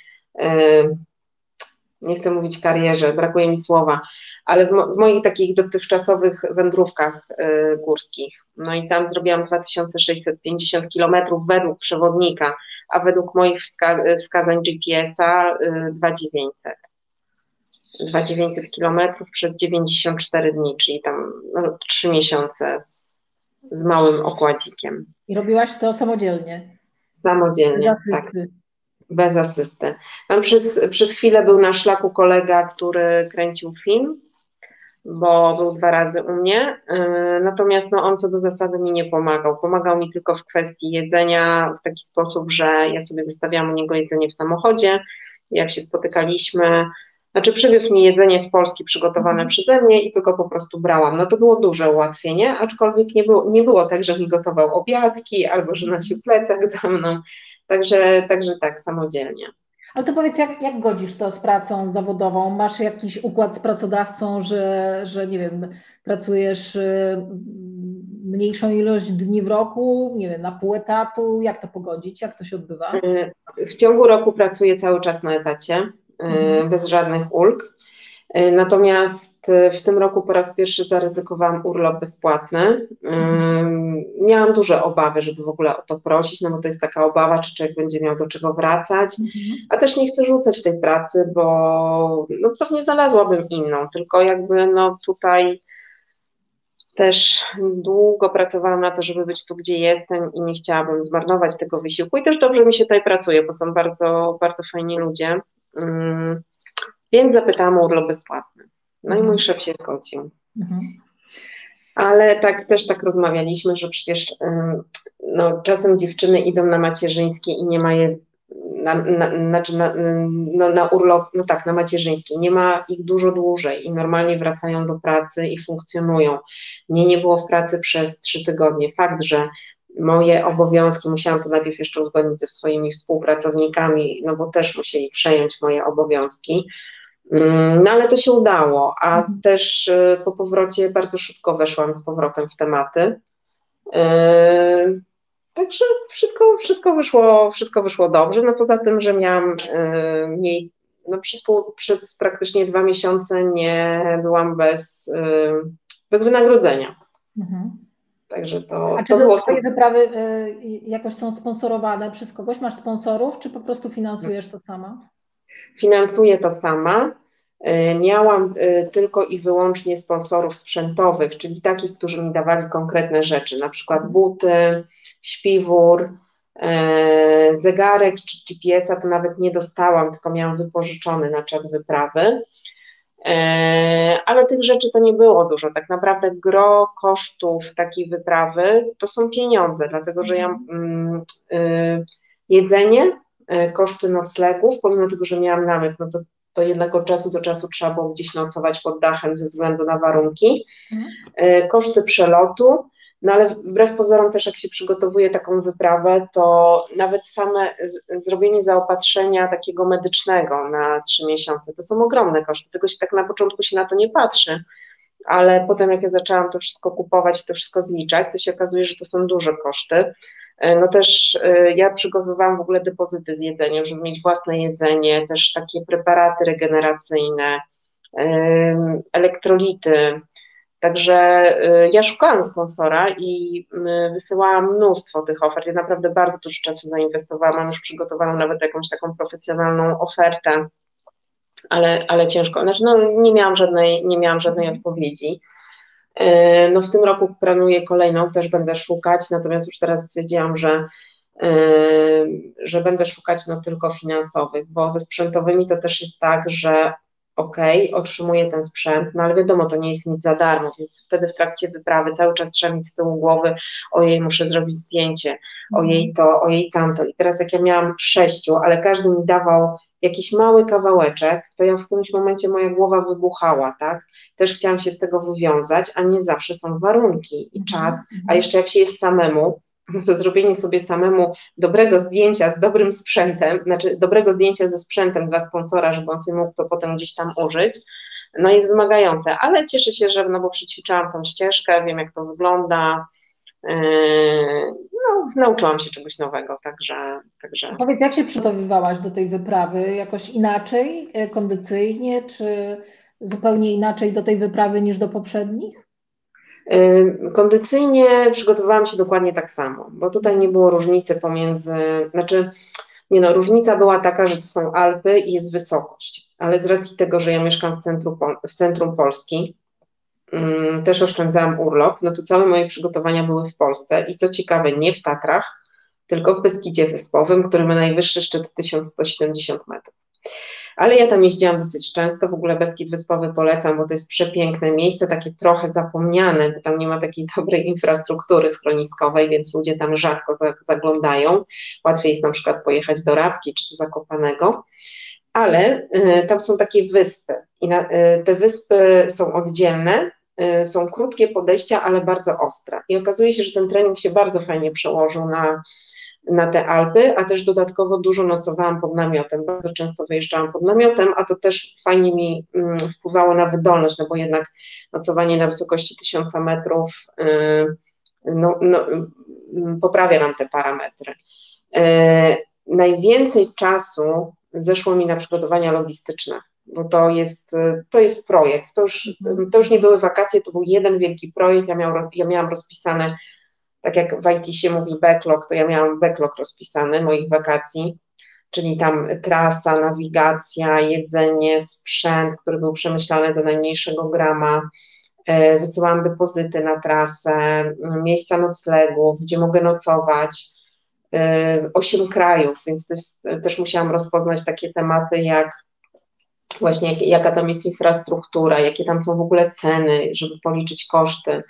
nie chcę mówić karierze, brakuje mi słowa, ale w, mo, w moich takich dotychczasowych wędrówkach górskich. No i tam zrobiłam 2650 kilometrów według przewodnika, a według moich wska wskazań GPS-a 2900. 2900 kilometrów przez 94 dni, czyli tam no, 3 miesiące z, małym okładzikiem. I robiłaś to samodzielnie? Samodzielnie, Bez tak. Bez asysty. Tam przez, przez chwilę był na szlaku kolega, który kręcił film, bo był dwa razy u mnie, yy, natomiast no, on co do zasady mi nie pomagał. Pomagał mi tylko w kwestii jedzenia w taki sposób, że ja sobie zostawiałam u niego jedzenie w samochodzie, jak się spotykaliśmy, znaczy przywiózł mi jedzenie z Polski przygotowane mhm. przeze mnie i tylko po prostu brałam. No to było duże ułatwienie, aczkolwiek nie było, nie było tak, że mi gotował obiadki albo że nosił plecak za mną. Także, także tak, samodzielnie. Ale to powiedz, jak, jak godzisz to z pracą zawodową? Masz jakiś układ z pracodawcą, że, że nie wiem, pracujesz y, mniejszą ilość dni w roku, nie wiem, na pół etatu? Jak to pogodzić? Jak to się odbywa? W ciągu roku pracuję cały czas na etacie. Mhm. bez żadnych ulg. E, natomiast e, w tym roku po raz pierwszy zaryzykowałam urlop bezpłatny. Mhm. Miałam duże obawy, żeby w ogóle o to prosić, no bo to jest taka obawa, czy człowiek będzie miał do czego wracać, mhm. a też nie chcę rzucać tej pracy, bo no pewnie znalazłabym inną, tylko jakby no tutaj też długo pracowałam na to, żeby być tu, gdzie jestem i nie chciałabym zmarnować tego wysiłku i też dobrze mi się tutaj pracuje, bo są bardzo, bardzo fajni ludzie. Mm, więc zapytałam o urlop bezpłatny. No i mój mhm. szef się zgodził. Mhm. Ale tak też tak rozmawialiśmy, że przecież no, czasem dziewczyny idą na macierzyńskie i nie ma je, na, na, znaczy na, no, na urlop, no tak, na macierzyńskie, nie ma ich dużo dłużej i normalnie wracają do pracy i funkcjonują. Mnie nie było w pracy przez trzy tygodnie. Fakt, że moje obowiązki, musiałam to najpierw jeszcze uzgodnić ze swoimi współpracownikami, no bo też musieli przejąć moje obowiązki. Mm, no ale to się udało, a mhm. też y, po powrocie bardzo szybko weszłam z powrotem w tematy. Y, także wszystko, wszystko, wyszło, wszystko wyszło dobrze. No poza tym, że miałam y, mniej, no przez, przez praktycznie dwa miesiące nie byłam bez, bez wynagrodzenia. Mhm. Także to, A to czy było. Twoje wyprawy y, jakoś są sponsorowane przez kogoś? Masz sponsorów, czy po prostu finansujesz to sama? Finansuję to sama. Y, miałam y, tylko i wyłącznie sponsorów sprzętowych, czyli takich, którzy mi dawali konkretne rzeczy, na przykład buty, śpiwór, zegarek czy GPS-a to nawet nie dostałam, tylko miałam wypożyczony na czas wyprawy. E, ale tych rzeczy to nie było dużo. Tak naprawdę gro kosztów takiej wyprawy to są pieniądze, dlatego że ja mhm. mm, y, jedzenie, y, koszty noclegów, pomimo tego, że miałam namiot, no to, to jednak od czasu do czasu trzeba było gdzieś nocować pod dachem ze względu na warunki, y, koszty przelotu, no ale wbrew pozorom też jak się przygotowuje taką wyprawę, to nawet same zrobienie zaopatrzenia takiego medycznego na trzy miesiące, to są ogromne koszty, tylko się tak na początku się na to nie patrzy, ale potem jak ja zaczęłam to wszystko kupować, to wszystko zliczać, to się okazuje, że to są duże koszty. E, no też e, ja przygotowywałam w ogóle depozyty z jedzeniem, żeby mieć własne jedzenie, też takie preparaty regeneracyjne, elektrolity, Także y, ja szukałam sponsora i y, wysyłałam mnóstwo tych ofert. Ja naprawdę bardzo dużo czasu zainwestowałam, mam już przygotowaną nawet jakąś taką profesjonalną ofertę, ale, ale ciężko. Znaczy, no, nie miałam żadnej, nie miałam żadnej odpowiedzi. Y, no w tym roku planuję kolejną, też będę szukać, natomiast już teraz stwierdziłam, że, że będę szukać no tylko finansowych, bo ze sprzętowymi to też jest tak, że ok, otrzymuję ten sprzęt, no ale wiadomo, to nie jest nic za darmo, więc wtedy w trakcie wyprawy cały czas trzeba mieć z tyłu głowy, ojej, muszę zrobić zdjęcie, ojej mhm. to, ojej tamto. I teraz jak ja miałam sześciu, ale każdy mi dawał jakiś mały kawałeczek, to ja w którymś momencie moja głowa wybuchała, tak? Też chciałam się z tego wywiązać, a nie zawsze są warunki i czas, a mhm. jeszcze jak się jest samemu, to zrobienie sobie samemu dobrego zdjęcia z dobrym sprzętem, znaczy dobrego zdjęcia ze sprzętem dla sponsora, żeby on sobie mógł to potem gdzieś tam użyć, no jest wymagające, ale cieszę się, że no bo przećwiczałam tą ścieżkę, wiem jak to wygląda, Yy, no, nauczyłam się czegoś nowego, także, także. Powiedz, jak się przygotowywałaś do tej wyprawy? Jakoś inaczej, e, kondycyjnie, czy zupełnie inaczej do tej wyprawy niż do poprzednich? Kondycyjnie przygotowywałam się dokładnie tak samo, bo tutaj nie było różnicy pomiędzy, znaczy, nie no, różnica była taka, że to są Alpy i jest wysokość, ale z racji tego, że ja mieszkam w centrum, w centrum Polski, też oszczędzałam urlop, no to całe moje przygotowania były w Polsce i co ciekawe, nie w Tatrach, tylko w Beskidzie Wyspowym, który ma najwyższy szczyt 1170 metrów. Ale ja tam jeździłam dosyć często, w ogóle Beskid Wyspowy polecam, bo to jest przepiękne miejsce, takie trochę zapomniane, bo tam nie ma takiej dobrej infrastruktury schroniskowej, więc ludzie tam rzadko zaglądają. Łatwiej jest na przykład pojechać do Rabki czy do Zakopanego, ale y, tam są takie wyspy i na, y, te wyspy są oddzielne Y, są krótkie podejścia, ale bardzo ostre. I okazuje się, że ten trening się bardzo fajnie przełożył na, na te Alpy, a też dodatkowo dużo nocowałam pod namiotem, bardzo często wyjeżdżałam pod namiotem, a to też fajnie mi mm, wpływało na wydolność, no bo jednak nocowanie na wysokości 1000 metrów y, no, no, mm, poprawia nam te parametry. Y, najwięcej czasu zeszło mi na przygotowania logistyczne bo to jest, to jest projekt. To już, to już nie były wakacje, to był jeden wielki projekt. Ja, miał, ja miałam rozpisane, tak jak w IT się mówi backlog, to ja miałam backlog rozpisany moich wakacji, czyli tam trasa, nawigacja, jedzenie, sprzęt, który był przemyślany do najmniejszego grama. E, wysyłałam depozyty na trasę, miejsca noclegu, gdzie mogę nocować. E, osiem krajów, więc też, też musiałam rozpoznać takie tematy jak właśnie jak, jaka tam jest infrastruktura, jakie tam są w ogóle ceny, żeby policzyć koszty,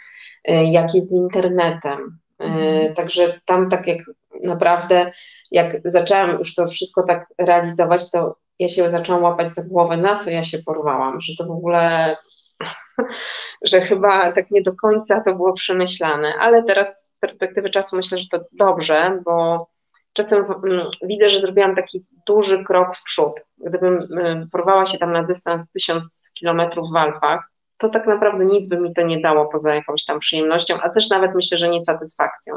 y, jak jest z internetem. Mhm. Także tam tak jak naprawdę, jak zaczęłam już to wszystko tak realizować, to ja się zaczęłam łapać za głowę, na co ja się porwałam, że to w ogóle, że chyba tak nie do końca to było przemyślane, ale teraz z perspektywy czasu myślę, że to dobrze, bo czasem mm, widzę, że zrobiłam taki duży krok w przód. Gdybym y, porwała się tam na dystans 1000 kilometrów w Alpach, to tak naprawdę nic by mi to nie dało poza jakąś tam przyjemnością, a też nawet myślę, że nie satysfakcją,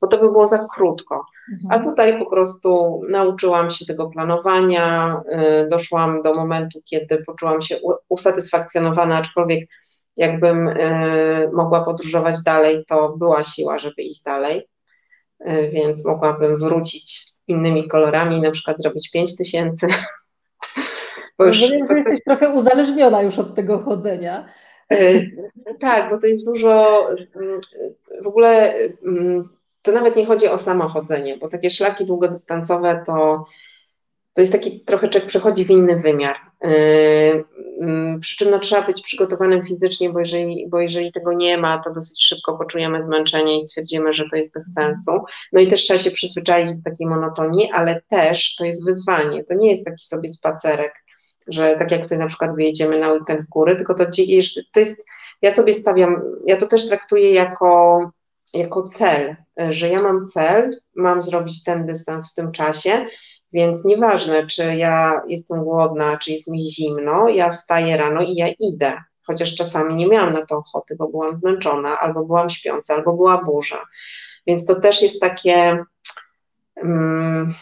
bo to by było za krótko. A mhm. tutaj po prostu nauczyłam się tego planowania, y, doszłam do momentu, kiedy poczułam się usatysfakcjonowana, aczkolwiek jakbym y, mogła podróżować dalej, to była siła, żeby iść dalej. E, więc mogłabym wrócić innymi kolorami, na przykład zrobić 5000. Bo już, Rozumiem, że jesteś trochę uzależniona już od tego chodzenia. E, tak, bo to jest dużo, mm, w ogóle mm, to nawet nie chodzi o samochodzenie, bo takie szlaki długodystansowe to to jest taki trochę czek przechodzi w inny wymiar. Yy, mm, przy czym no, trzeba być przygotowanym fizycznie, bo jeżeli, bo jeżeli tego nie ma, to dosyć szybko poczujemy zmęczenie i stwierdzimy, że to jest bez sensu. No i też trzeba się przyzwyczaić do takiej monotonii, ale też to jest wyzwanie. To nie jest taki sobie spacerek, że tak jak sobie na przykład wyjedziemy na weekend w góry, tylko to, to jest, ja sobie stawiam, ja to też traktuję jako, jako cel, że ja mam cel, mam zrobić ten dystans w tym czasie, więc nieważne, czy ja jestem głodna, czy jest mi zimno, ja wstaję rano i ja idę. Chociaż czasami nie miałam na to ochoty, bo byłam zmęczona, albo byłam śpiąca, albo była burza. Więc to też jest takie um,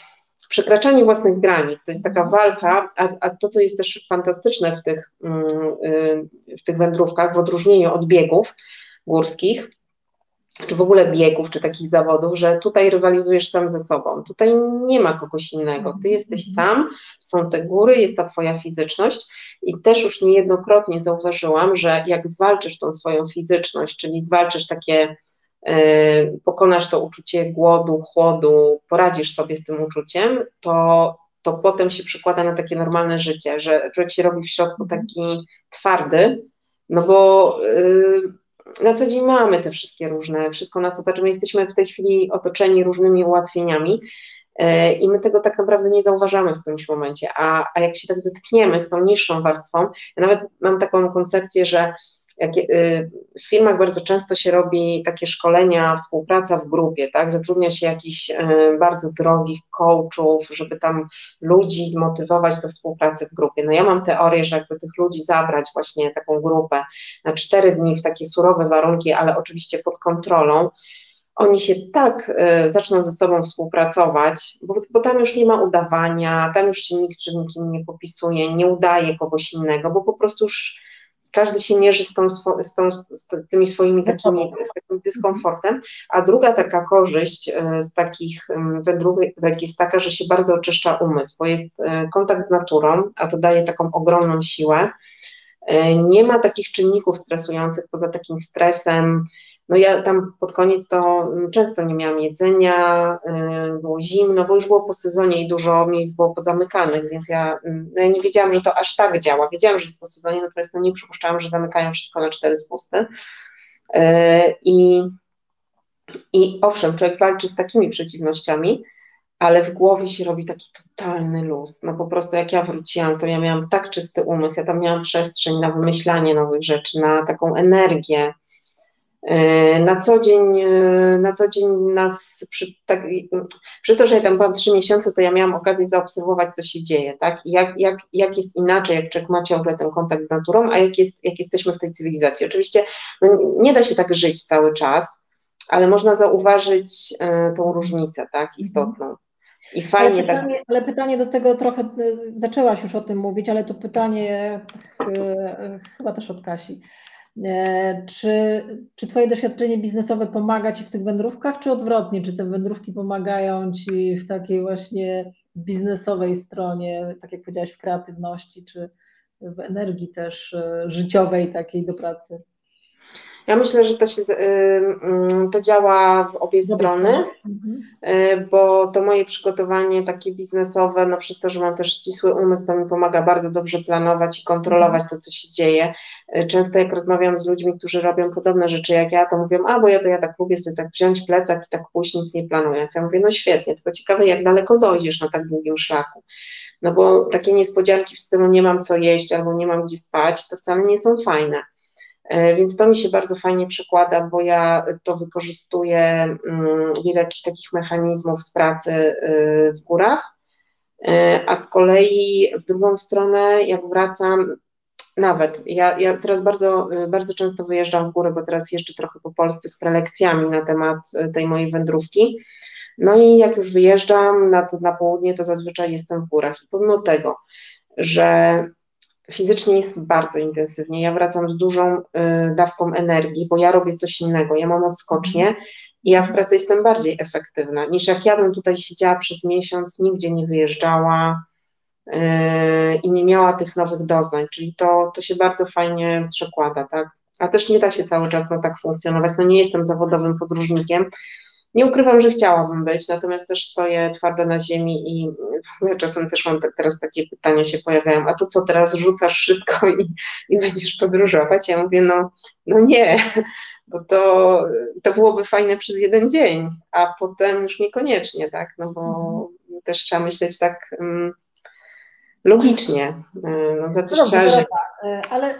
przekraczanie własnych granic. To jest taka walka, a, a to, co jest też fantastyczne w tych, um, w tych wędrówkach, w odróżnieniu od biegów górskich, czy w ogóle biegów, czy takich zawodów, że tutaj rywalizujesz sam ze sobą. Tutaj nie ma kogoś innego. Ty jesteś mhm. sam, są te góry, jest ta twoja fizyczność i też już niejednokrotnie zauważyłam, że jak zwalczysz tą swoją fizyczność, czyli zwalczysz takie, pokonasz to uczucie głodu, chłodu, poradzisz sobie z tym uczuciem, to to potem się przekłada na takie normalne życie, że człowiek się robi w środku taki twardy, no bo yy, na co dzień mamy te wszystkie różne, wszystko nas otacza, my jesteśmy w tej chwili otoczeni różnymi ułatwieniami e, i my tego tak naprawdę nie zauważamy w którymś momencie, a, a jak się tak zetkniemy z tą niższą warstwą, ja nawet mam taką koncepcję, że jak, y, w firmach bardzo często się robi takie szkolenia, współpraca w grupie, tak? Zatrudnia się jakichś y, bardzo drogich coachów, żeby tam ludzi zmotywować do współpracy w grupie. No ja mam teorię, że jakby tych ludzi zabrać właśnie taką grupę na cztery dni w takie surowe warunki, ale oczywiście pod kontrolą, oni się tak y, zaczną ze sobą współpracować, bo, bo, tam już nie ma udawania, tam już się nikt przed nikim nie popisuje, nie udaje kogoś innego, bo po prostu już każdy się mierzy z, tą, z, tą, z tymi swoimi takimi, z takim dyskomfortem, a druga taka korzyść y, z takich wędrówek jest taka, że się bardzo oczyszcza umysł, bo jest y, kontakt z naturą, a to daje taką ogromną siłę. Nie ma takich czynników stresujących poza takim stresem, no ja tam pod koniec to mm, często nie miałam jedzenia, y, było zimno, bo już było po sezonie i dużo miejsc było pozamykanych, więc ja, mm, no ja nie wiedziałam, że to aż tak działa. Wiedziałam, że jest po sezonie, natomiast no nie przypuszczałam, że zamykają wszystko na cztery spusty. Y, I, I owszem, człowiek walczy z takimi przeciwnościami, ale w głowie się robi taki totalny luz. No po prostu jak ja wróciłam, to ja miałam tak czysty umysł, ja tam miałam przestrzeń na wymyślanie nowych rzeczy, na taką energię, na co dzień, e, na co dzień nas, przy, tak, przez to, że ja tam byłam trzy miesiące, to ja miałam okazję zaobserwować, co się dzieje, tak? Jak, jak, jak jest inaczej, jak człowiek ma ciągle ten kontakt z naturą, a jak, jest, jak jesteśmy w tej cywilizacji. Oczywiście no, nie da się tak żyć cały czas, ale można zauważyć e, tą różnicę, tak, mhm. istotną. I fajnie ale pytanie, tak. Ale pytanie do tego trochę, zaczęłaś już o tym mówić, ale to pytanie chyba też od Kasi. E, czy, czy Twoje doświadczenie biznesowe pomaga Ci w tych wędrówkach, czy odwrotnie? Czy te wędrówki pomagają Ci w takiej właśnie biznesowej stronie, tak jak powiedziałaś, w kreatywności, czy w energii też e, życiowej takiej do pracy? Ja myślę, że to, się, y, mm, to działa w obie strony, mhm. y, bo to moje przygotowanie takie biznesowe, no przez to, że mam też ścisły umysł, to mi pomaga bardzo dobrze planować i kontrolować to, co się dzieje. Y, często jak rozmawiam z ludźmi, którzy robią podobne rzeczy jak ja, to mówią, a bo ja to ja tak lubię sobie tak wziąć plecak i tak pójść, nic nie planując. Ja mówię, no świetnie, tylko ciekawe, jak daleko dojdziesz na tak długim szlaku. No bo takie niespodzianki w stylu nie mam co jeść albo nie mam gdzie spać, to wcale nie są fajne. E, więc to mi się bardzo fajnie przekłada, bo ja to wykorzystuję mm, wiele jakichś takich mechanizmów z pracy y, w górach, e, a z kolei w drugą stronę, jak wracam, nawet, ja, ja teraz bardzo, y, bardzo często wyjeżdżam w góry, bo teraz jeżdżę trochę po Polsce z prelekcjami na temat y, tej mojej wędrówki. No i jak już wyjeżdżam na, na południe, to zazwyczaj jestem w górach. I pomimo tego, że fizycznie jest bardzo intensywnie. Ja wracam z dużą y, dawką energii, bo ja robię coś innego. Ja mam odskocznie i ja w pracy jestem bardziej efektywna niż jak ja bym tutaj siedziała przez miesiąc, nigdzie nie wyjeżdżała y, i nie miała tych nowych doznań. Czyli to, to się bardzo fajnie przekłada, tak? A też nie da się cały czas na tak funkcjonować. No nie jestem zawodowym podróżnikiem, nie ukrywam, że chciałabym być, natomiast też stoję twardo na ziemi i czasem też mam teraz takie pytania się pojawiają, a to co teraz rzucasz wszystko i, i będziesz podróżować? Ja mówię, no, no nie, bo to, to byłoby fajne przez jeden dzień, a potem już niekoniecznie, tak, no bo mhm. też trzeba myśleć tak um, logicznie, e, no za coś no, trzeba żyć. E, ale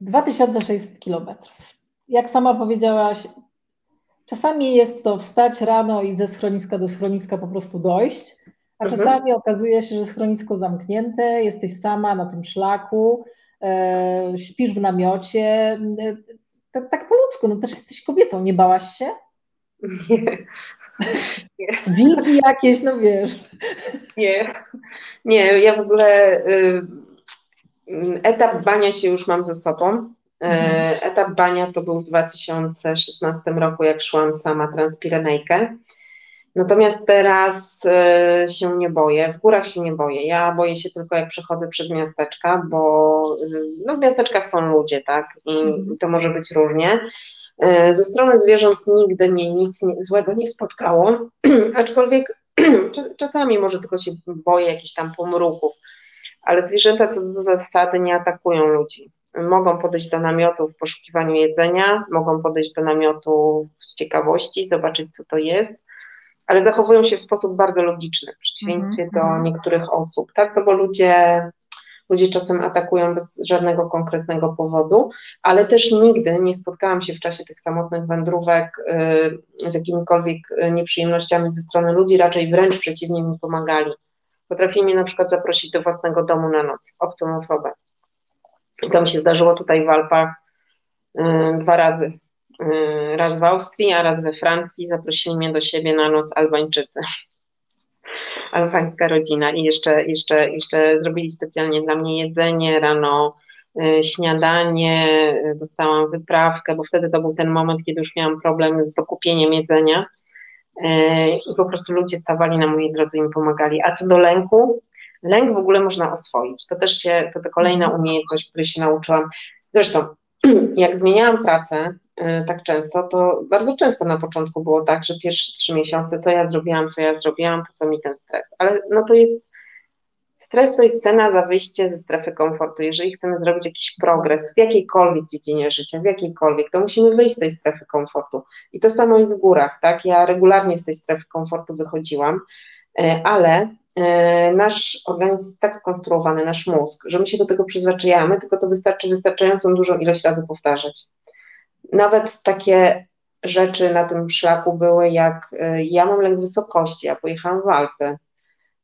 2600 kilometrów. Jak sama powiedziałaś, Czasami jest to wstać rano i ze schroniska do schroniska po prostu dojść, a mhm. czasami okazuje się, że schronisko zamknięte, jesteś sama na tym szlaku, e, śpisz w namiocie. E, tak, tak po ludzku, no też jesteś kobietą, nie bałaś się? Nie. nie. Wilki jakieś, no wiesz. Nie, nie, ja w ogóle y, etap bania się już mam ze sobą. E, mhm. Etap bania to był w 2016 roku, jak szłam sama Transpirenejkę. Natomiast teraz e, się nie boję, w górach się nie boję. Ja boję się tylko, jak przechodzę przez miasteczka, bo e, no, w miasteczkach są ludzie, tak? I mhm. to może być różnie. Ze strony zwierząt nigdy mnie nic złego nie spotkało, aczkolwiek czasami może tylko się boję jakichś tam pomruków, ale zwierzęta co do zasady nie atakują ludzi mogą podejść do namiotu w poszukiwaniu jedzenia, mogą podejść do namiotu z ciekawości, zobaczyć, co to jest, ale zachowują się w sposób bardzo logiczny, w przeciwieństwie mm -hmm. do mhm. niektórych osób, tak? To bo ludzie, ludzie czasem atakują bez żadnego konkretnego powodu, ale też nigdy nie spotkałam się w czasie tych samotnych wędrówek y, z jakimikolwiek y, nieprzyjemnościami ze strony ludzi, raczej wręcz przeciwnie mi pomagali. Potrafili mnie na przykład zaprosić do własnego domu na noc, obcą osobę. I to mi się zdarzyło tutaj w Alpach y, dwa razy. Raz w Austrii, a raz we Francji. Zaprosili mnie do siebie na noc Albańczycy albańska rodzina i jeszcze, jeszcze, jeszcze zrobili specjalnie dla mnie jedzenie rano, y, śniadanie, y, dostałam wyprawkę, bo wtedy to był ten moment, kiedy już miałam problem z dokupieniem jedzenia y, i po prostu ludzie stawali na mojej drodze i mi pomagali. A co do lęku, lęk w ogóle można oswoić. To też się, to, to kolejna umiejętność, której się nauczyłam. Zresztą jak zmieniałam pracę y, tak często, to bardzo często na początku było tak, że pierwsze trzy miesiące, co ja zrobiłam, co ja zrobiłam, po co mi ten stres. Ale no to jest, stres to jest cena za wyjście ze strefy komfortu. Jeżeli chcemy zrobić jakiś progres w jakiejkolwiek dziedzinie życia, w jakiejkolwiek, to musimy wyjść z tej strefy komfortu. I to samo jest w górach, tak? Ja regularnie z tej strefy komfortu wychodziłam, y, ale nasz organizm jest tak skonstruowany, nasz mózg, że my się do tego przyzwyczajamy, tylko to wystarczy wystarczającą dużą ilość razy powtarzać. Nawet takie rzeczy na tym szlaku były, jak e, ja mam lęk wysokości, ja pojechałam w Alpy.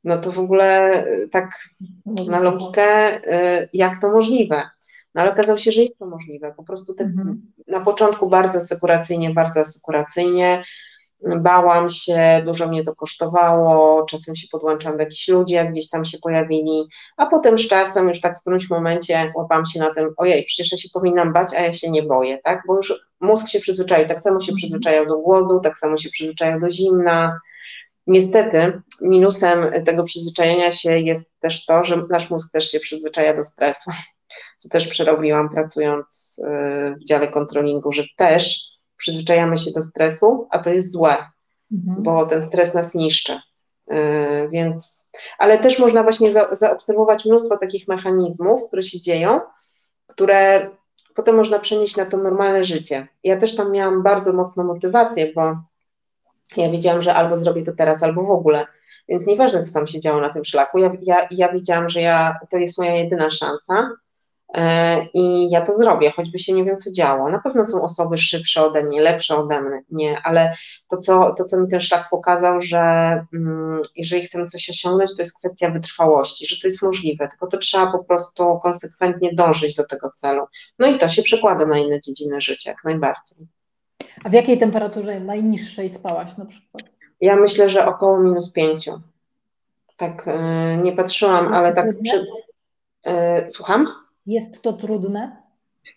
No to w ogóle e, tak na logikę, jak to możliwe? No ale okazało się, że jest to możliwe. Po prostu tak mhm. na początku bardzo asekuracyjnie, bardzo asekuracyjnie, bałam się, dużo mnie to kosztowało, czasem się podłączam do jakichś ludzi, jak gdzieś tam się pojawili, a potem z czasem już tak w którymś momencie łapam się na tym, ojej, przecież ja się powinnam bać, a ja się nie boję, tak, bo już mózg się przyzwyczaił, tak samo się mhm. przyzwyczajał do głodu, tak samo się przyzwyczajał do zimna, Niestety, minusem tego przyzwyczajenia się jest też to, że nasz mózg też się przyzwyczaja do stresu, co też przerobiłam pracując y, w dziale kontrolingu, że też przyzwyczajamy się do stresu, a to jest złe, mhm. bo ten stres nas niszczy. Yy, więc, ale też można właśnie za, zaobserwować mnóstwo takich mechanizmów, które się dzieją, które potem można przenieść na to normalne życie. Ja też tam miałam bardzo mocną motywację, bo ja wiedziałam, że albo zrobię to teraz, albo w ogóle. Więc nieważne, co tam się działo na tym szlaku, ja, ja, ja wiedziałam, że ja, to jest moja jedyna szansa I ja to zrobię, choćby się nie wiem, co działo. Na pewno są osoby szybsze ode mnie, lepsze ode mnie, ale to, co, to, co mi ten szlak pokazał, że mm, jeżeli chcemy coś osiągnąć, to jest kwestia wytrwałości, że to jest możliwe, tylko to trzeba po prostu konsekwentnie dążyć do tego celu. No i to się przekłada na inne dziedziny życia, jak najbardziej. A w jakiej temperaturze najniższej spałaś na przykład? Ja myślę, że około minus pięciu. Tak, yy, nie patrzyłam, ale tak przed. Yy, słucham? Jest to trudne?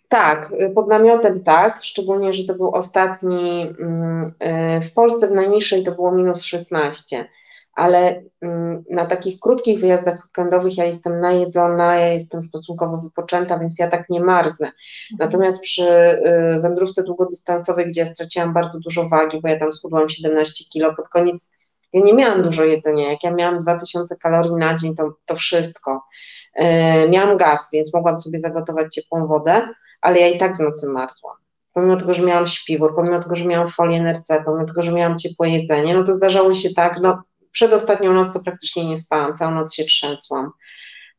Tak, pod namiotem tak, szczególnie, że to był ostatni, mm, y, w Polsce w najniższej to było minus 16, ale mm, na takich krótkich wyjazdach weekendowych ja jestem najedzona, ja jestem stosunkowo wypoczęta, więc ja tak nie marznę. Mhm. Natomiast przy y, wędrówce długodystansowej, gdzie ja straciłam bardzo dużo wagi, bo ja tam schudłam 17 kilo, pod koniec ja nie miałam dużo jedzenia, jak ja miałam 2000 kalorii na dzień, to, to wszystko. E, miałam gaz, więc mogłam sobie zagotować ciepłą wodę, ale ja i tak w nocy marzłam. Pomimo tego, że miałam śpiwór, pomimo tego, że miałam folię NRC, pomimo tego, że miałam ciepłe jedzenie, no to zdarzało się tak, no przed ostatnią noc to praktycznie nie spałam, całą noc się trzęsłam.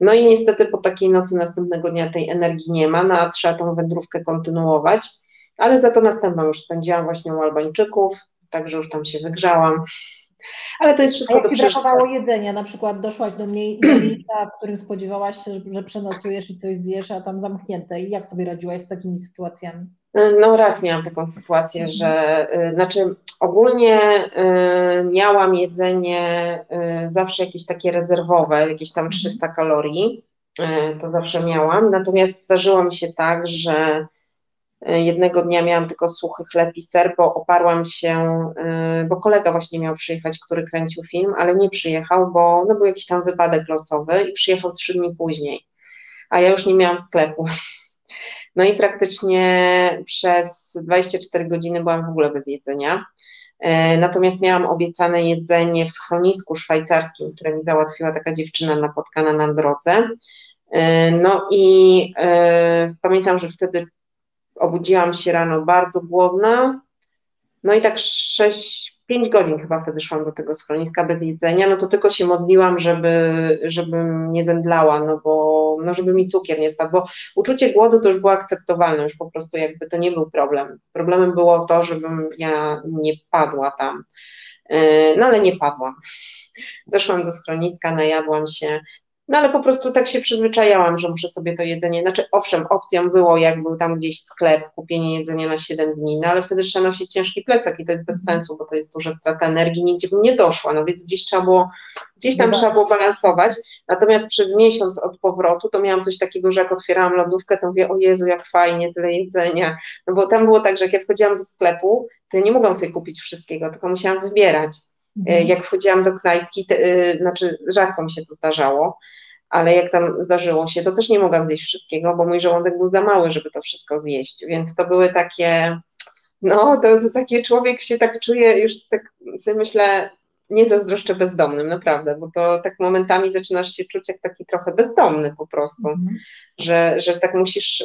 No i niestety po takiej nocy następnego dnia tej energii nie ma, no a trzeba tą wędrówkę kontynuować, ale za to następną już spędziłam właśnie u Albańczyków, także już tam się wygrzałam, ale to jest wszystko do przeżycia. brakowało jedzenia, na przykład doszłaś do miejsca, w którym spodziewałaś się, że przenocujesz i coś zjesz, a tam zamknięte. I jak sobie radziłaś z takimi sytuacjami? No raz miałam taką sytuację, mhm. że y, znaczy ogólnie y, miałam jedzenie y, zawsze jakieś takie rezerwowe, jakieś tam 300 mhm. kalorii, to zawsze miałam, natomiast zdarzyło mi się tak, że jednego dnia miałam tylko suchy chleb i ser, bo oparłam się, e, bo kolega właśnie miał przyjechać, który kręcił film, ale nie przyjechał, bo no, był jakiś tam wypadek losowy i przyjechał trzy dni później, a ja już nie miałam sklepu. No i praktycznie przez 24 godziny byłam w ogóle bez jedzenia. E, natomiast miałam obiecane jedzenie w schronisku szwajcarskim, które mi załatwiła taka dziewczyna napotkana na drodze. No i pamiętam, że wtedy Obudziłam się rano bardzo głodna, no i tak 6, 5 godzin chyba wtedy szłam do tego schroniska bez jedzenia, no to tylko się modliłam, żeby, żebym nie zemdlała, no bo, no żeby mi cukier nie spadł, bo uczucie głodu to już było akceptowalne, już po prostu jakby to nie był problem. Problemem było to, żebym ja nie padła tam, e, no ale nie padłam. Doszłam do schroniska, najadłam się, no ale po prostu tak się przyzwyczajałam, że muszę sobie to jedzenie, znaczy owszem, opcją było, jak był tam gdzieś sklep, kupienie jedzenia na 7 dni, no ale wtedy trzeba nosić ciężki plecak i to jest bez mhm. sensu, bo to jest duża strata energii, nigdzie bym nie doszła, no więc gdzieś trzeba było, gdzieś tam no trzeba było balansować, natomiast przez miesiąc od powrotu to miałam coś takiego, że jak otwierałam lodówkę, to mówię, o Jezu, jak fajnie, tyle jedzenia, no bo tam było tak, że jak ja wchodziłam do sklepu, to ja nie mogłam sobie kupić wszystkiego, tylko musiałam wybierać. Mhm. Jak wchodziłam do knajpki, te, y, znaczy rzadko mi się to zdarzało, ale jak tam zdarzyło się, to też nie mogłam zjeść wszystkiego, bo mój żołądek był za mały, żeby to wszystko zjeść, więc to były takie, no to, to takie człowiek się tak czuje, już tak sobie myślę, nie zazdroszczę bezdomnym, naprawdę, bo to tak momentami zaczynasz się czuć jak taki trochę bezdomny po prostu, mm. że, że tak musisz y,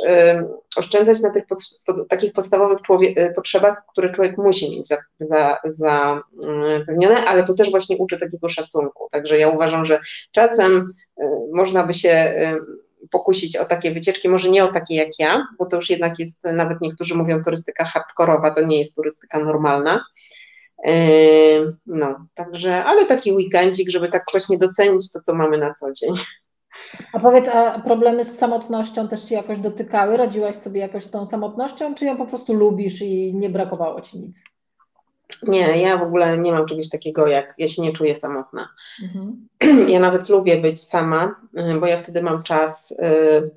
oszczędzać na tych pod, pod, takich podstawowych y, potrzebach, które człowiek musi mieć zapewnione, za, y, ale to też właśnie uczy takiego szacunku, także ja uważam, że czasem y, można by się pokusić o takie wycieczki, może nie o takie jak ja, bo to już jednak jest, nawet niektórzy mówią turystyka hardkorowa, to nie jest turystyka normalna, no, także, ale taki weekendzik, żeby tak właśnie docenić to, co mamy na co dzień. A powiedz, a problemy z samotnością też Ci jakoś dotykały? Radziłaś sobie jakoś z tą samotnością, czy ją po prostu lubisz i nie brakowało Ci nic? Nie, ja w ogóle nie mam czegoś takiego, jak ja się nie czuję samotna. Mhm. Ja nawet lubię być sama, yy, bo ja wtedy mam czas. Yy,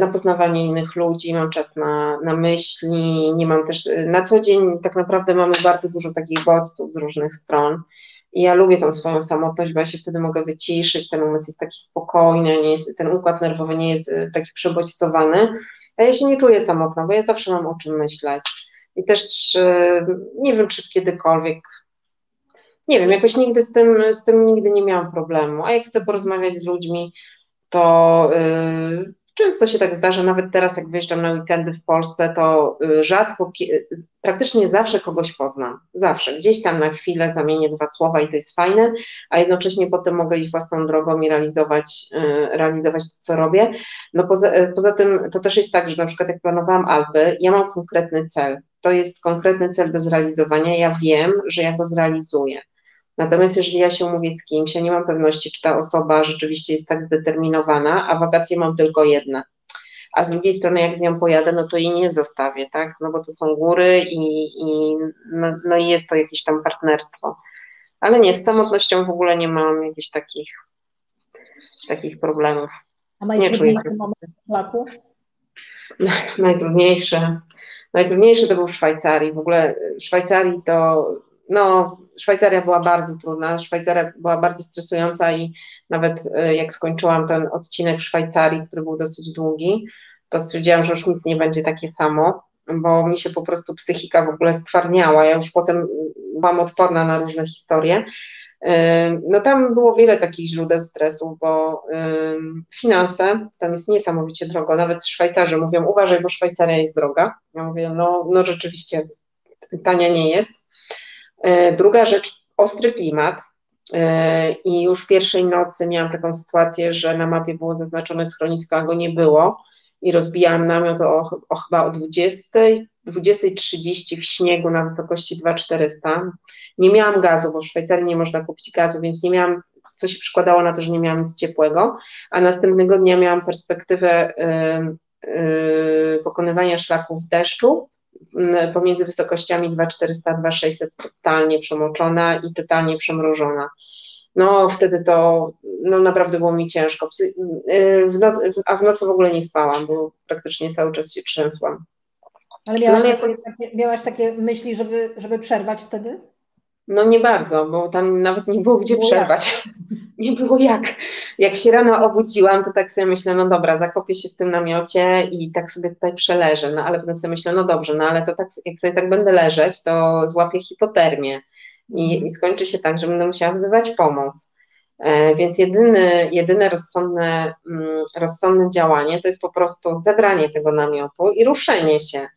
na poznawanie innych ludzi, mam czas na, na myśli, nie mam też, e, na co dzień tak naprawdę mamy bardzo dużo takich bodźców z różnych stron. I ja lubię tą swoją samotność, bo ja się wtedy mogę wyciszyć, ten umysł jest taki spokojny, nie jest, ten układ nerwowy nie jest e, taki przebodźcowany, a ja się nie czuję samotna, bo ja zawsze mam o czym myśleć. I też nie wiem, czy kiedykolwiek nie wiem, jakoś nigdy z tym, z tym nigdy nie miałam problemu, a jak chcę porozmawiać z ludźmi, to Często się tak zdarza, nawet teraz jak wyjeżdżam na weekendy w Polsce, to y, rzadko, praktycznie zawsze kogoś poznam. Zawsze. Gdzieś tam na chwilę zamienię dwa słowa i to jest fajne, a jednocześnie potem mogę iść własną drogą i realizować, y, realizować to, co robię. No poza, y, poza tym to też jest tak, że na przykład jak planowałam Alpy, ja mam konkretny cel. To jest konkretny cel do zrealizowania. Ja wiem, że ja go zrealizuję. Natomiast jeżeli ja się umówię z kimś, ja nie mam pewności, czy ta osoba rzeczywiście jest tak zdeterminowana, a wakacje mam tylko jedne. A z drugiej strony, jak z nią pojadę, no to jej nie zostawię, tak? No bo to są góry i, i no, no i jest to jakieś tam partnerstwo. Ale nie, z samotnością w ogóle nie mam jakichś takich, takich problemów. A najtrudniejszy moment. Najtrudniejszy to był w Szwajcarii. W ogóle w Szwajcarii to no, Szwajcaria była bardzo trudna, Szwajcaria była bardzo stresująca i nawet e, jak skończyłam ten odcinek w Szwajcarii, który był dosyć długi, to stwierdziłam, że już nic nie będzie takie samo, bo mi się po prostu psychika w ogóle stwarniała. Ja już potem byłam odporna na różne historie. E, no tam było wiele takich źródeł stresu, bo finanse, tam jest niesamowicie drogo, nawet Szwajcarzy mówią, uważaj, bo Szwajcaria jest droga. Ja mówię, no, no rzeczywiście tania nie jest. E, druga rzecz, ostry klimat. E, I już pierwszej nocy miałam taką sytuację, że na mapie było zaznaczone schronisko, a go nie było. I rozbijałam namiot o, o chyba o 20, 20.30 w śniegu na wysokości 2400. Nie miałam gazu, bo w Szwajcarii nie można kupić gazu, więc nie miałam, co się przykładało na to, że nie miałam nic ciepłego. A następnego dnia miałam perspektywę pokonywania szlaków w deszczu pomiędzy wysokościami 2400-2600 totalnie przemoczona i totalnie przemrożona. No wtedy to no, naprawdę było mi ciężko. Y, w no, a w nocy w ogóle nie spałam, bo praktycznie cały czas się trzęsłam. Ale miałaś, no, takie, takie, miałaś takie myśli, żeby, żeby przerwać wtedy? No nie bardzo, bo tam nawet nie było gdzie przerwać. Nie było jak. Jak się rano obudziłam, to tak sobie myślę, no dobra, zakopię się w tym namiocie i tak sobie tutaj przeleżę. No ale potem sobie myślę, no dobrze, no ale to tak, jak sobie tak będę leżeć, to złapię hipotermię i, mhm. i skończy się tak, że będę musiała wzywać pomoc. E, więc jedyny, jedyne rozsądne, mm, rozsądne działanie to jest po prostu zebranie tego namiotu i ruszenie się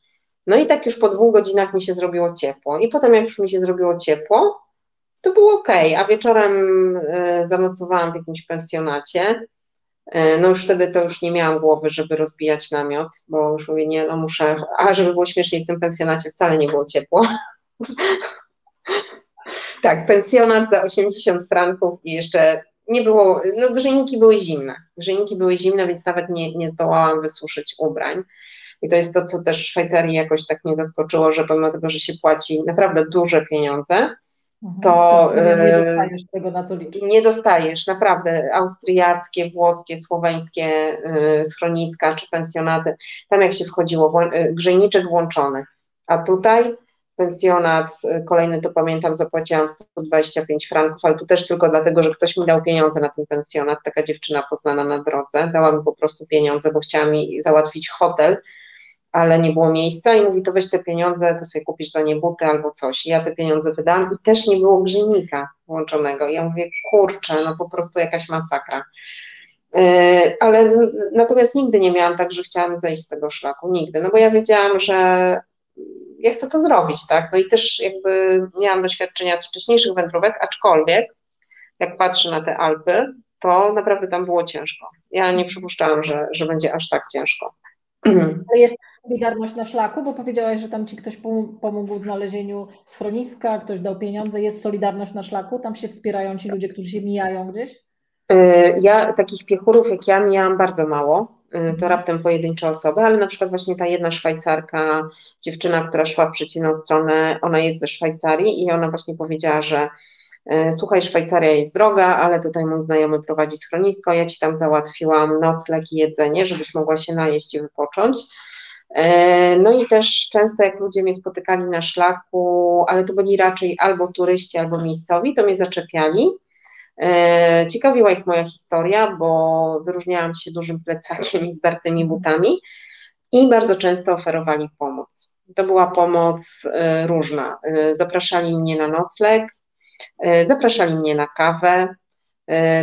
No i tak już po dwóch godzinach mi się zrobiło ciepło. I potem, jak już mi się zrobiło ciepło, to było ok, a wieczorem e, zanocowałam w jakimś pensjonacie. E, no już wtedy to już nie miałam głowy, żeby rozbijać namiot, bo już mówię, nie, no muszę, a żeby było śmieszniej w tym pensjonacie wcale nie było ciepło. tak, pensjonat za 80 franków i jeszcze nie było, no grzejniki były zimne, grzejniki były zimne, więc nawet nie, nie zdołałam wysuszyć ubrań. I to jest to, co też w Szwajcarii jakoś tak mnie zaskoczyło, że pomimo tego, że się płaci naprawdę duże pieniądze, Mhm. to nie y, dostajesz tego, na co liczysz. Nie dostajesz, naprawdę. Austriackie, włoskie, słoweńskie y, schroniska czy pensjonaty, tam jak się wchodziło, y, grzejniczek włączony. A tutaj pensjonat, kolejny to pamiętam, zapłaciłam 125 franków, ale to też tylko dlatego, że ktoś mi dał pieniądze na ten pensjonat, taka dziewczyna poznana na drodze, dała mi po prostu pieniądze, bo chciała mi załatwić hotel, ale nie było miejsca i mówi, to weź te pieniądze, to sobie kupisz za nie buty albo coś. I ja te pieniądze wydałam i też nie było grzejnika włączonego. I ja mówię, kurczę, no po prostu jakaś masakra. Yy, ale natomiast nigdy nie miałam tak, że chciałam zejść z tego szlaku, nigdy, no bo ja wiedziałam, że ja chcę to zrobić, tak, no i też jakby miałam doświadczenia z wcześniejszych wędrówek, aczkolwiek jak patrzę na te Alpy, to naprawdę tam było ciężko. Ja nie przypuszczałam, że, że będzie aż tak ciężko. Ale jest Solidarność na szlaku, bo powiedziałaś, że tam ci ktoś pomógł w znalezieniu schroniska, ktoś dał pieniądze, jest Solidarność na szlaku, tam się wspierają ci ludzie, którzy się mijają gdzieś? E, ja takich piechurów jak ja miałam bardzo mało, e, to mhm. raptem pojedyncze osoby, ale na przykład właśnie ta jedna Szwajcarka, dziewczyna, która szła w przeciwną stronę, ona jest ze Szwajcarii i ona właśnie powiedziała, że e, słuchaj, Szwajcaria jest droga, ale tutaj mój znajomy prowadzi schronisko, ja ci tam załatwiłam nocleg i jedzenie, żebyś mogła się najeść i wypocząć. E, no i też często jak ludzie mnie spotykali na szlaku, ale to byli raczej albo turyści, albo miejscowi, to mnie zaczepiali. E, ciekawiła ich moja historia, bo wyróżniałam się dużym plecakiem i zdartymi butami i bardzo często oferowali pomoc. To była pomoc e, różna. Zapraszali mnie na nocleg, zapraszali mnie na kawę,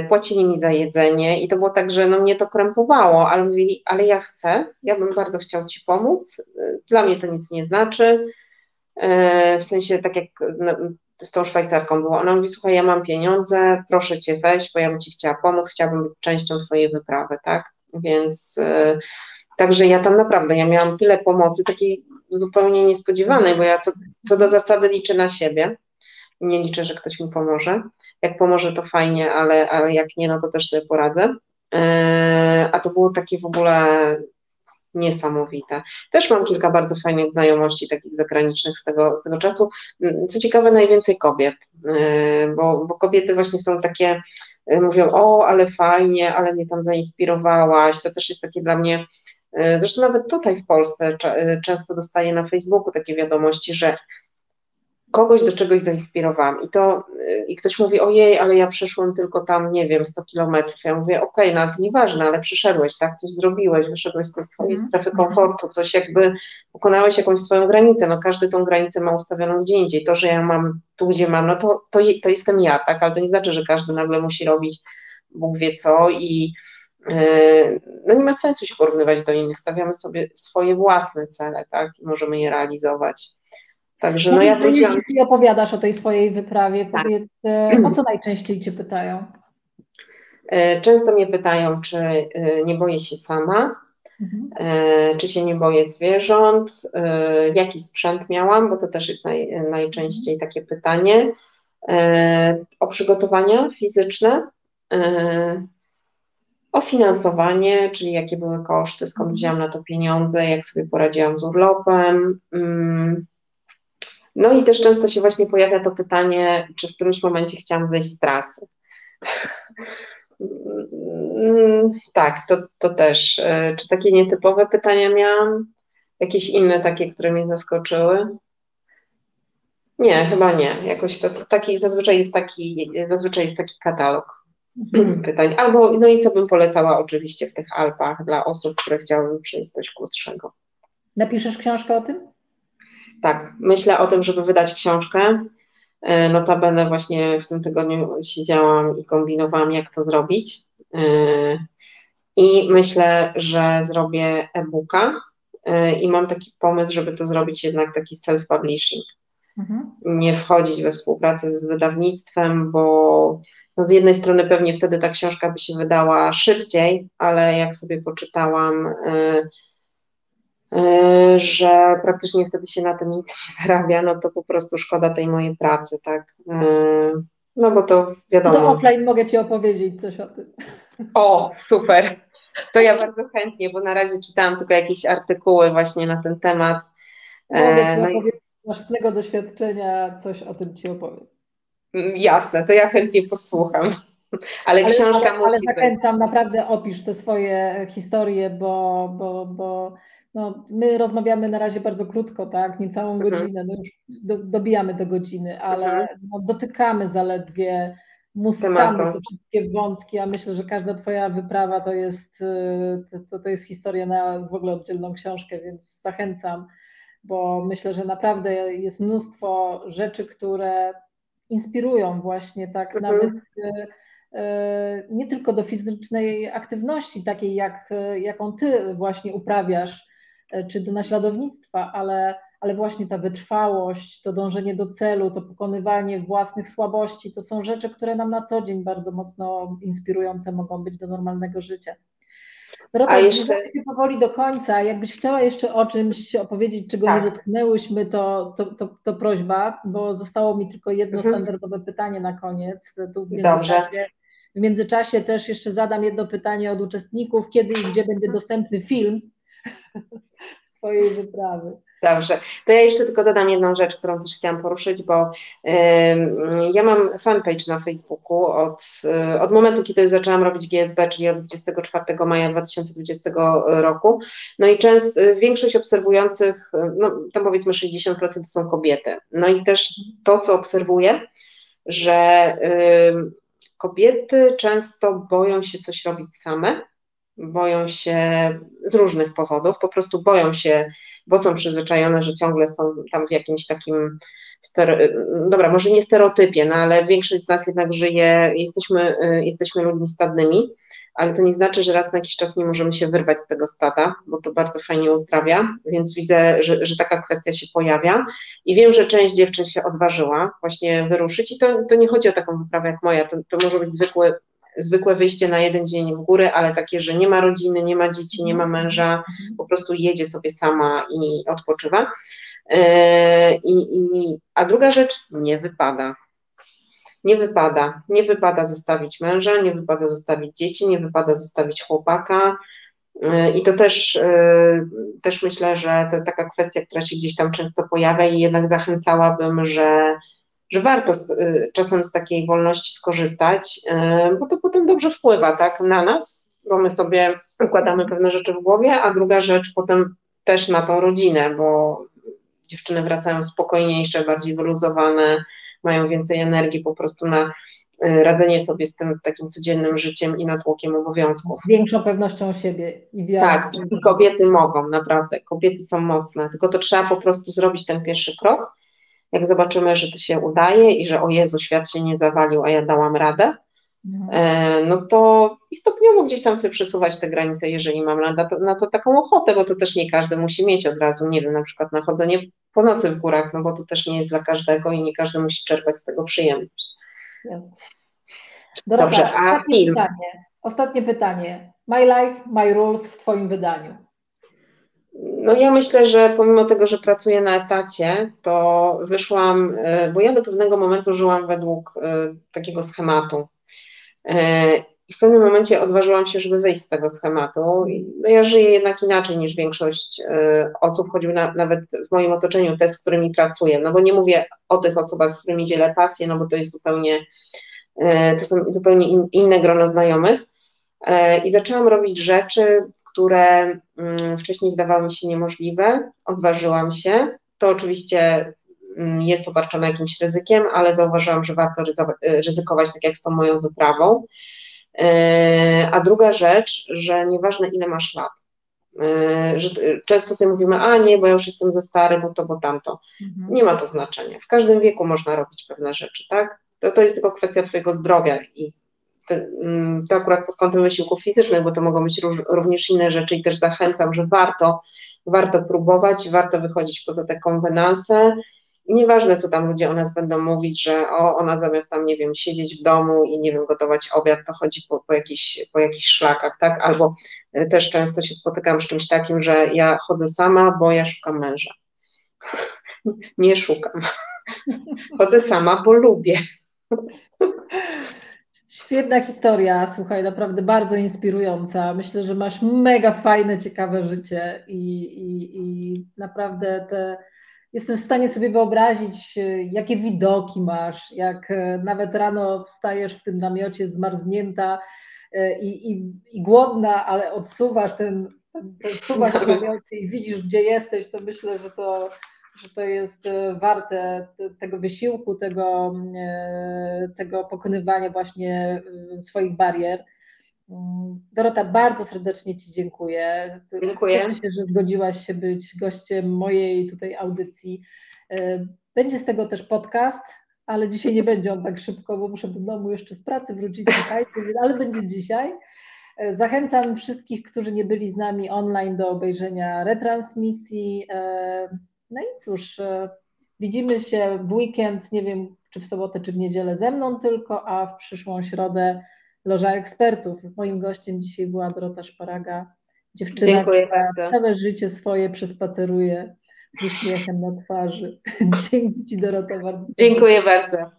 płacili mi za jedzenie i to było tak, że no mnie to krępowało, ale mówili, ale ja chcę, ja bym bardzo chciał Ci pomóc, e, dla mnie to nic nie znaczy, e, w sensie tak jak no, z tą Szwajcarką było, ona mówi, słuchaj, ja mam pieniądze, proszę Cię weź, bo ja bym Ci chciała pomóc, chciałabym być częścią Twojej wyprawy, tak, więc także ja tam naprawdę, ja miałam tyle pomocy, takiej zupełnie niespodziewanej, bo ja co, co do zasady liczę na siebie, nie liczę, że ktoś mi pomoże. Jak pomoże, to fajnie, ale, ale jak nie, no to też sobie poradzę. E, a to było takie w ogóle niesamowite. Też mam kilka bardzo fajnych znajomości takich zagranicznych z tego, z tego czasu. Mm, co ciekawe, najwięcej kobiet, e, bo, bo kobiety właśnie są takie, e, mówią, o, ale fajnie, ale mnie tam zainspirowałaś. To też jest takie dla mnie, zresztą nawet tutaj w Polsce często dostaję na Facebooku takie wiadomości, że kogoś do czegoś zainspirowałam. I to, i ktoś mówi, ojej, ale ja przeszłem tylko tam, nie wiem, 100 kilometrów, ja mówię, okej, okay, no to nieważne, ale przyszedłeś, tak, coś zrobiłeś, wyszedłeś z tej swojej mm. strefy komfortu, coś jakby pokonałeś jakąś swoją granicę, no każdy tą granicę ma ustawioną gdzie indziej, to, że ja mam tu, gdzie mam, no to, to, to jestem ja, tak, ale to nie znaczy, że każdy nagle musi robić Bóg wie co i yy, no nie ma sensu się porównywać do innych, stawiamy sobie swoje własne cele, tak, i możemy je realizować. Także no, ja wróciłam. Jeśli opowiadasz o tej swojej wyprawie, tak. powiedz, e, o co najczęściej Cię pytają? E, często mnie pytają, czy e, nie boję się sama, mhm. czy się nie boję zwierząt, jaki sprzęt miałam, bo to też jest naj, najczęściej mhm. takie pytanie. O przygotowania fizyczne, o finansowanie, czyli jakie były koszty, skąd mhm. wzięłam na to pieniądze, jak sobie poradziłam z urlopem. Mm, no i też często się właśnie pojawia to pytanie, czy w którymś momencie chciałam zejść z trasy. tak, to, to też. E, czy takie nietypowe pytania miałam? Jakieś inne takie, które mnie zaskoczyły? Nie, chyba nie. Jakoś to, to taki, zazwyczaj jest taki, zazwyczaj jest taki katalog mhm. pytań. Albo, no i co bym polecała oczywiście w tych Alpach dla osób, które chciałyby przejść coś krótszego. Napiszesz książkę o tym? Tak, myślę o tym, żeby wydać książkę. E, notabene właśnie w tym tygodniu siedziałam i kombinowałam, jak to zrobić. E, I myślę, że zrobię e-booka i mam taki pomysł, żeby to zrobić jednak taki self-publishing. Mhm. Nie wchodzić we współpracę z wydawnictwem, bo no z jednej strony pewnie wtedy ta książka by się wydała szybciej, ale jak sobie poczytałam, że praktycznie wtedy się na tym nic nie zarabia, no to po prostu szkoda tej mojej pracy, tak. Y, no bo to wiadomo. Do offline mogę Ci opowiedzieć coś o tym. O, super. To ja bardzo chętnie, bo na razie czytałam tylko jakieś artykuły właśnie na ten temat. Mogę Ci no opowiedzieć z własnego doświadczenia, coś o tym Ci opowiem. Mm, jasne, to ja chętnie posłucham. Ale, ale książka ale, musi ale zachęcam, być. naprawdę opisz te swoje historie, bo, bo, bo no, my rozmawiamy na razie bardzo krótko, tak? Niecałą mhm. godzinę, no już do, dobijamy do godziny, ale mhm. no, dotykamy zaledwie, muskamy te wszystkie wątki, a myślę, że każda Twoja wyprawa to jest, y, to, to jest historia na w ogóle oddzielną książkę, więc zachęcam, bo myślę, że naprawdę jest mnóstwo rzeczy, które inspirują właśnie tak mhm. nawet e, e, nie tylko do fizycznej aktywności takiej, jak, jaką ty właśnie uprawiasz, czy do naśladownictwa, ale, ale właśnie ta wytrwałość, to dążenie do celu, to pokonywanie własnych słabości, to są rzeczy, które nam na co dzień bardzo mocno inspirujące mogą być do normalnego życia. Dorota, A jeszcze się powoli do końca. Jakbyś chciała jeszcze o czymś opowiedzieć, czego tak. nie dotknęłyśmy, to, to, to, to, prośba, bo zostało mi tylko jedno mhm. standardowe pytanie na koniec. Tu w międzyczasie, w międzyczasie też jeszcze zadam jedno pytanie od uczestników, kiedy i gdzie będzie dostępny film Twojej wyprawy. Dobrze, to ja jeszcze tylko dodam jedną rzecz, którą też chciałam poruszyć, bo ja mam fanpage na Facebooku od, y, od momentu, kiedy zaczęłam robić GSB, czyli od 24 maja 2020 roku. No i często większość obserwujących, no tam powiedzmy 60% są kobiety. No i też to, co obserwuję, że kobiety często boją się coś robić same, boją się z różnych powodów, po prostu boją się bo są przyzwyczajone, że ciągle są tam w jakimś takim, dobra, może nie stereotypie, no ale większość z nas jednak żyje, jesteśmy, y, jesteśmy ludźmi stadnymi, ale to nie znaczy, że raz na jakiś czas nie możemy się wyrwać z tego stada, bo to bardzo fajnie uzdrawia, więc widzę, że, że taka kwestia się pojawia i wiem, że część dziewczyn się odważyła właśnie wyruszyć i to, to nie chodzi o taką wyprawę jak moja, to, to może być zwykły zwykłe wyjście na jeden dzień w górę, ale takie, że nie ma rodziny, nie ma dzieci, nie ma męża, po prostu jedzie sobie sama i odpoczywa. E, I, i, a druga rzecz, nie wypada. Nie wypada. Nie wypada zostawić męża, nie wypada zostawić dzieci, nie wypada zostawić chłopaka. E, I to też, e, też myślę, że to taka kwestia, która się gdzieś tam często pojawia i jednak zachęcałabym, że że warto z, y, czasem z takiej wolności skorzystać, y, bo to potem dobrze wpływa tak, na nas, bo my sobie układamy pewne rzeczy w głowie, a druga rzecz potem też na tą rodzinę, bo dziewczyny wracają spokojniejsze, bardziej wyluzowane, mają więcej energii po prostu na y, radzenie sobie z tym takim codziennym życiem i natłokiem obowiązków. Z większą pewnością siebie i wiarą. Tak, i kobiety mogą, naprawdę, kobiety są mocne, tylko to trzeba po prostu zrobić ten pierwszy krok, jak zobaczymy, że to się udaje i że o Jezu, świat się nie zawalił, a ja dałam radę, mhm. e, no to i stopniowo gdzieś tam sobie przesuwać te granice, jeżeli mam na to, na to taką ochotę, bo to też nie każdy musi mieć od razu, nie wiem, na przykład na chodzenie po nocy w górach, no bo to też nie jest dla każdego i nie każdy musi czerpać z tego przyjemność. Dobrze, a ostatnie film? Pytanie, ostatnie pytanie. My Life, My Rules w Twoim wydaniu. No ja myślę, że pomimo tego, że pracuję na etacie, to wyszłam, e, bo ja do pewnego momentu żyłam według e, takiego schematu. E, I w pewnym momencie odważyłam się, żeby wyjść z tego schematu. No ja żyję jednak inaczej niż większość osób, choćby na, nawet w moim otoczeniu, te, z którymi pracuję. No bo nie mówię o tych osobach, z którymi dzielę pasję, no bo to jest zupełnie, to są zupełnie in, inne grono znajomych. I zaczęłam robić rzeczy, które mm, wcześniej wydawały mi się niemożliwe, odważyłam się. To oczywiście mm, jest obarczone jakimś ryzykiem, ale zauważyłam, że warto ryzykować tak jak z tą moją wyprawą. E, a druga rzecz, że nieważne ile masz lat, e, że często sobie mówimy, a nie, bo ja już jestem za stary, bo to, bo tamto. Mhm. Nie ma to znaczenia. W każdym wieku można robić pewne rzeczy, tak? To, to jest tylko kwestia Twojego zdrowia i to akurat pod kątem wysiłków fizycznych, bo to mogą być również inne rzeczy i też zachęcam, że warto warto próbować, warto wychodzić poza te konwenanse. Nieważne, co tam ludzie o nas będą mówić, że o, ona zamiast tam, nie wiem, siedzieć w domu i, nie wiem, gotować obiad, to chodzi po, po, jakichś, po jakichś szlakach, tak? Albo e, też często się spotykam z czymś takim, że ja chodzę sama, bo ja szukam męża. Nie szukam. Chodzę sama, bo lubię. Świetna historia, słuchaj, naprawdę bardzo inspirująca. Myślę, że masz mega fajne, ciekawe życie i, i, i naprawdę te, jestem w stanie sobie wyobrazić, jakie widoki masz, jak e, nawet rano wstajesz w tym namiocie zmarznięta e, i, i, i głodna, ale odsuwasz ten, ten, ten suwak i widzisz, gdzie jesteś, to myślę, że to że to jest e, warte tego wysiłku, tego, e, tego pokonywania właśnie e, swoich barier. Mm, Dorota, bardzo serdecznie Ci dziękuję. Dziękuję. Cieszę się, że zgodziłaś się być gościem mojej tutaj audycji. Będzie z tego też podcast, ale dzisiaj nie będzie on tak szybko, bo muszę do domu jeszcze z pracy wrócić, ale będzie dzisiaj. Zachęcam wszystkich, którzy nie byli z nami online do obejrzenia retransmisji. No i cóż, e, widzimy się w weekend, nie wiem czy w sobotę, czy w niedzielę ze mną tylko, a w przyszłą środę Loża Ekspertów. Moim gościem dzisiaj była Dorota Szparaga, dziewczyna, Dziękuję która bardzo. całe życie swoje przespaceruje z uśmiechem na twarzy. Dzięki Ci Dorota bardzo. Dziękuję bardzo.